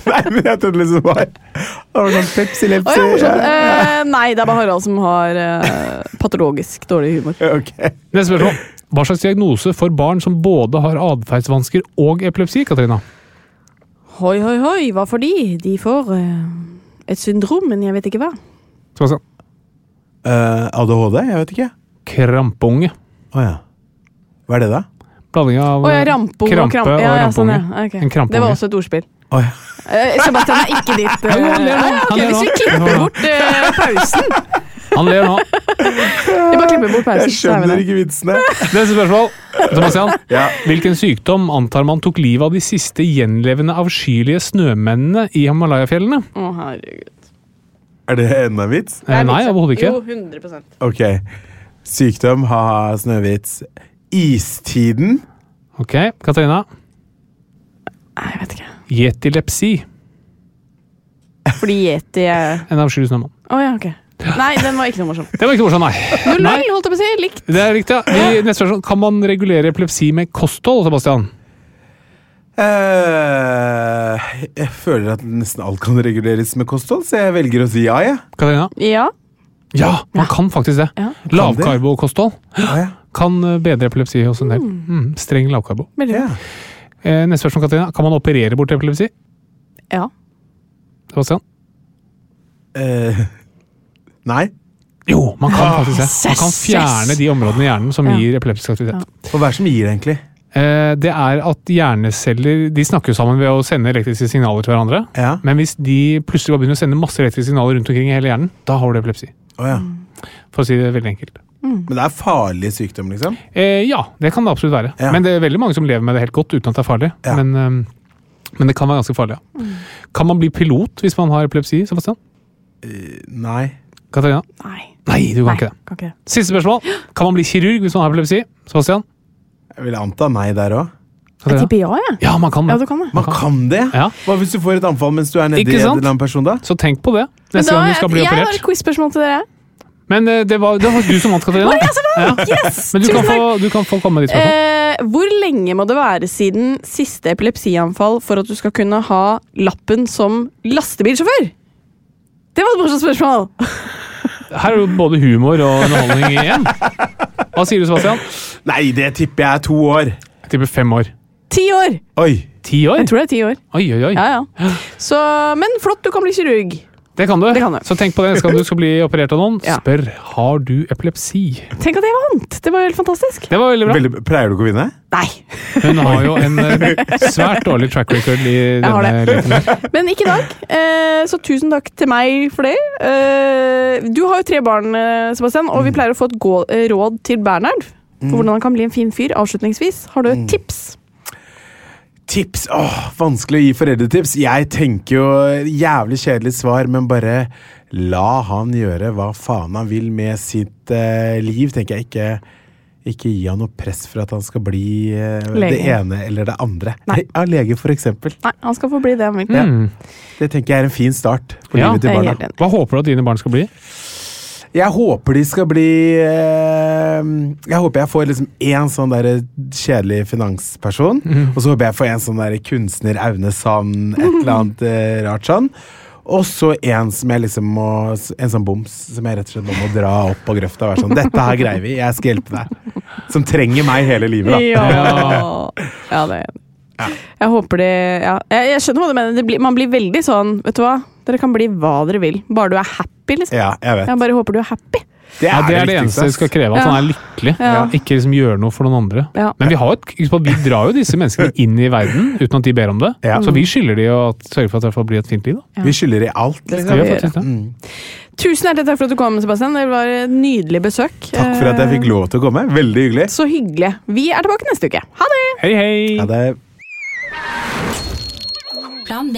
Nei, men jeg trodde liksom bare var Det var sånn Pepsi Å oh, ja. Eh, nei, det er bare Harald som har eh, patologisk dårlig humor. Ok. Neste spørsmål. Hva slags diagnose for barn som både har atferdsvansker og epilepsi? Katarina? Hoi, hoi, hoi, hva får de? De får eh, et syndrom, men jeg vet ikke hva. Sebastian? Uh, ADHD? Jeg vet ikke. Krampeunge. Å ja. Hva er det, da? Blanding av oh, ja, krampe og krampe krampe. og Ja, ja, sånn, ja. okay. En krampeunge. Det var også et ordspill. Oh, ja. Eh, Sebastian er ikke ditt Uh, Jo, han ler nå, ja, ok, han ler Hvis vi klipper bort uh, pausen Han ler nå. Vi bare klipper bort pausen. Jeg er skjønner ikke vitsene. Neste spørsmål. Sebastian, Ja. hvilken sykdom antar man tok livet av de siste gjenlevende avskyelige snømennene i Himalaya-fjellene? Å, herregud. Er det enda en vits? Eh, nei, overhodet ikke. Jo, 100 Ok. Sykdom, ha-ha, snøvits. Istiden? Ok, Katarina. Nei, jeg vet ikke. Yetilepsi. Fordi yeti er En avskyelig snømann. Å ja, ok. Nei, den var ikke noe morsom. Det var ikke morsomt, nei. 0-0, Nei. holdt jeg på å si. Likt. Det er riktig, ja. I neste spørsmål. Kan man regulere epilepsi med kosthold, Sebastian? Eh, jeg føler at nesten alt kan reguleres med kosthold, så jeg velger å si ja, jeg. Katarina? Ja. Ja, man kan faktisk det. Ja. Lavkarbokosthold Ja, ja. kan eh, bedre epilepsi hos en del. Mm, streng lavkarbo. Ja. Eh, neste spørsmål, Katarina. Kan man operere bort epilepsi? Ja. Sebastian? Eh, nei. Jo, man kan Ah, faktisk det. Man kan fjerne de områdene i hjernen som Ja. gir epileptisk aktivitet. Og hva er det som gir egentlig? Eh, det er at hjerneceller de snakker jo sammen ved å sende elektriske signaler til hverandre. Ja. Men hvis de plutselig begynner å sende masse elektriske signaler rundt omkring i hele hjernen, da har du epilepsi. Å ja. For å si det veldig enkelt. Men det er farlig sykdom, liksom? Eh, ja, det kan det absolutt være. Ja. Men det er veldig mange som lever med det helt godt uten at det er farlig. Ja. Men, eh, men det kan være ganske farlig, ja. Kan man bli pilot hvis man har epilepsi, Sebastian? Nei. Katarina? Nei. Nei, du kan Nei, ikke det. kan ikke det. Siste spørsmål. Kan man bli kirurg hvis man har epilepsi? Sebastian? Jeg vil anta nei der òg. Jeg tipper ja, jeg. Ja, man kan Ja, det. du kan det. Man kan det! Ja. Hva hvis du får et anfall mens du er nedi en eller annen person, da? Så tenk på det neste da, gang du skal bli jeg har et quiz-spørsmål til dere. Men eh, det var, det var du som vant, Katarina. Ja. Yes! Men du kan, få, du kan få komme med ditt spørsmål. Eh, hvor lenge må det være siden siste epilepsianfall for at du skal kunne ha lappen som lastebilsjåfør? Det var et morsomt spørsmål! Her er jo både humor og underholdning igjen. Hva sier du, Sebastian? Nei, det tipper jeg er to år. Jeg tipper fem år. Ti år! Oi. Ti år? Jeg tror det er ti år. Oi, oi, oi. Ja, ja. Så, men flott, du kan bli kirurg. Det kan du. Det kan du. Så tenk på det neste gang du skal bli operert av noen. Ja. Spør har du epilepsi. Tenk at jeg vant! Det var helt fantastisk. Det var veldig bra. Veldig, pleier du ikke å vinne? Nei. Hun har jo en eh, svært dårlig track record i denne leken her. Men ikke i dag. Eh, så tusen takk til meg for det. Eh, du har jo tre barn, Sebastian, og vi pleier å få et råd til Bernhard. For hvordan han kan bli en fin fyr. Avslutningsvis, har du et tips? Tips? Åh, vanskelig å gi foreldretips. Jeg tenker jo jævlig kjedelig svar, men bare la han gjøre hva faen han vil med sitt eh, liv. Tenker jeg ikke ikke gi han noe press for at han skal bli eh, det ene eller det andre. Nei. Ja, lege, for eksempel. Nei, han skal få bli det han vil. Mm. Det tenker jeg er en fin start på Ja, livet til jeg er barna. helt enig. Hva håper du at dine barn skal bli? Jeg håper de skal bli eh, Jeg håper jeg får liksom én sånn der kjedelig finansperson. Og så håper jeg får en sånn der kunstner, Aune Sand, et eller annet eh, rart sånn. Og så en som jeg liksom må En sånn boms som jeg rett og slett må dra opp på grøfta og være sånn Dette her greier vi, jeg skal hjelpe deg. Som trenger meg hele livet, da. Ja, ja det er jeg enig. Jeg håper de ja. jeg, jeg skjønner hva du mener. Det blir, man blir veldig sånn Vet du hva? Dere kan bli hva dere vil. Bare du er happy, liksom. Ja, jeg vet. Jeg bare håper du er happy. Det Ja, er det er det eneste vi skal kreve. At Ja. han er lykkelig. Ja. Ikke liksom gjøre noe for noen andre. Ja. Men vi, har et, vi drar jo disse menneskene inn i verden uten at de ber om det. Ja. Så vi skylder de å sørge for at det blir et fint liv. Da. Vi skylder de alt. Det Liksom. skal Vi vi gjøre. faktisk. Mm. Tusen hjertelig takk for at du kom, Sebastian. Det var et nydelig besøk. Takk for at jeg fikk lov til å komme. Veldig hyggelig. Så hyggelig. Vi er tilbake neste uke. Ha det! Hei, hei! Ha det Plan B.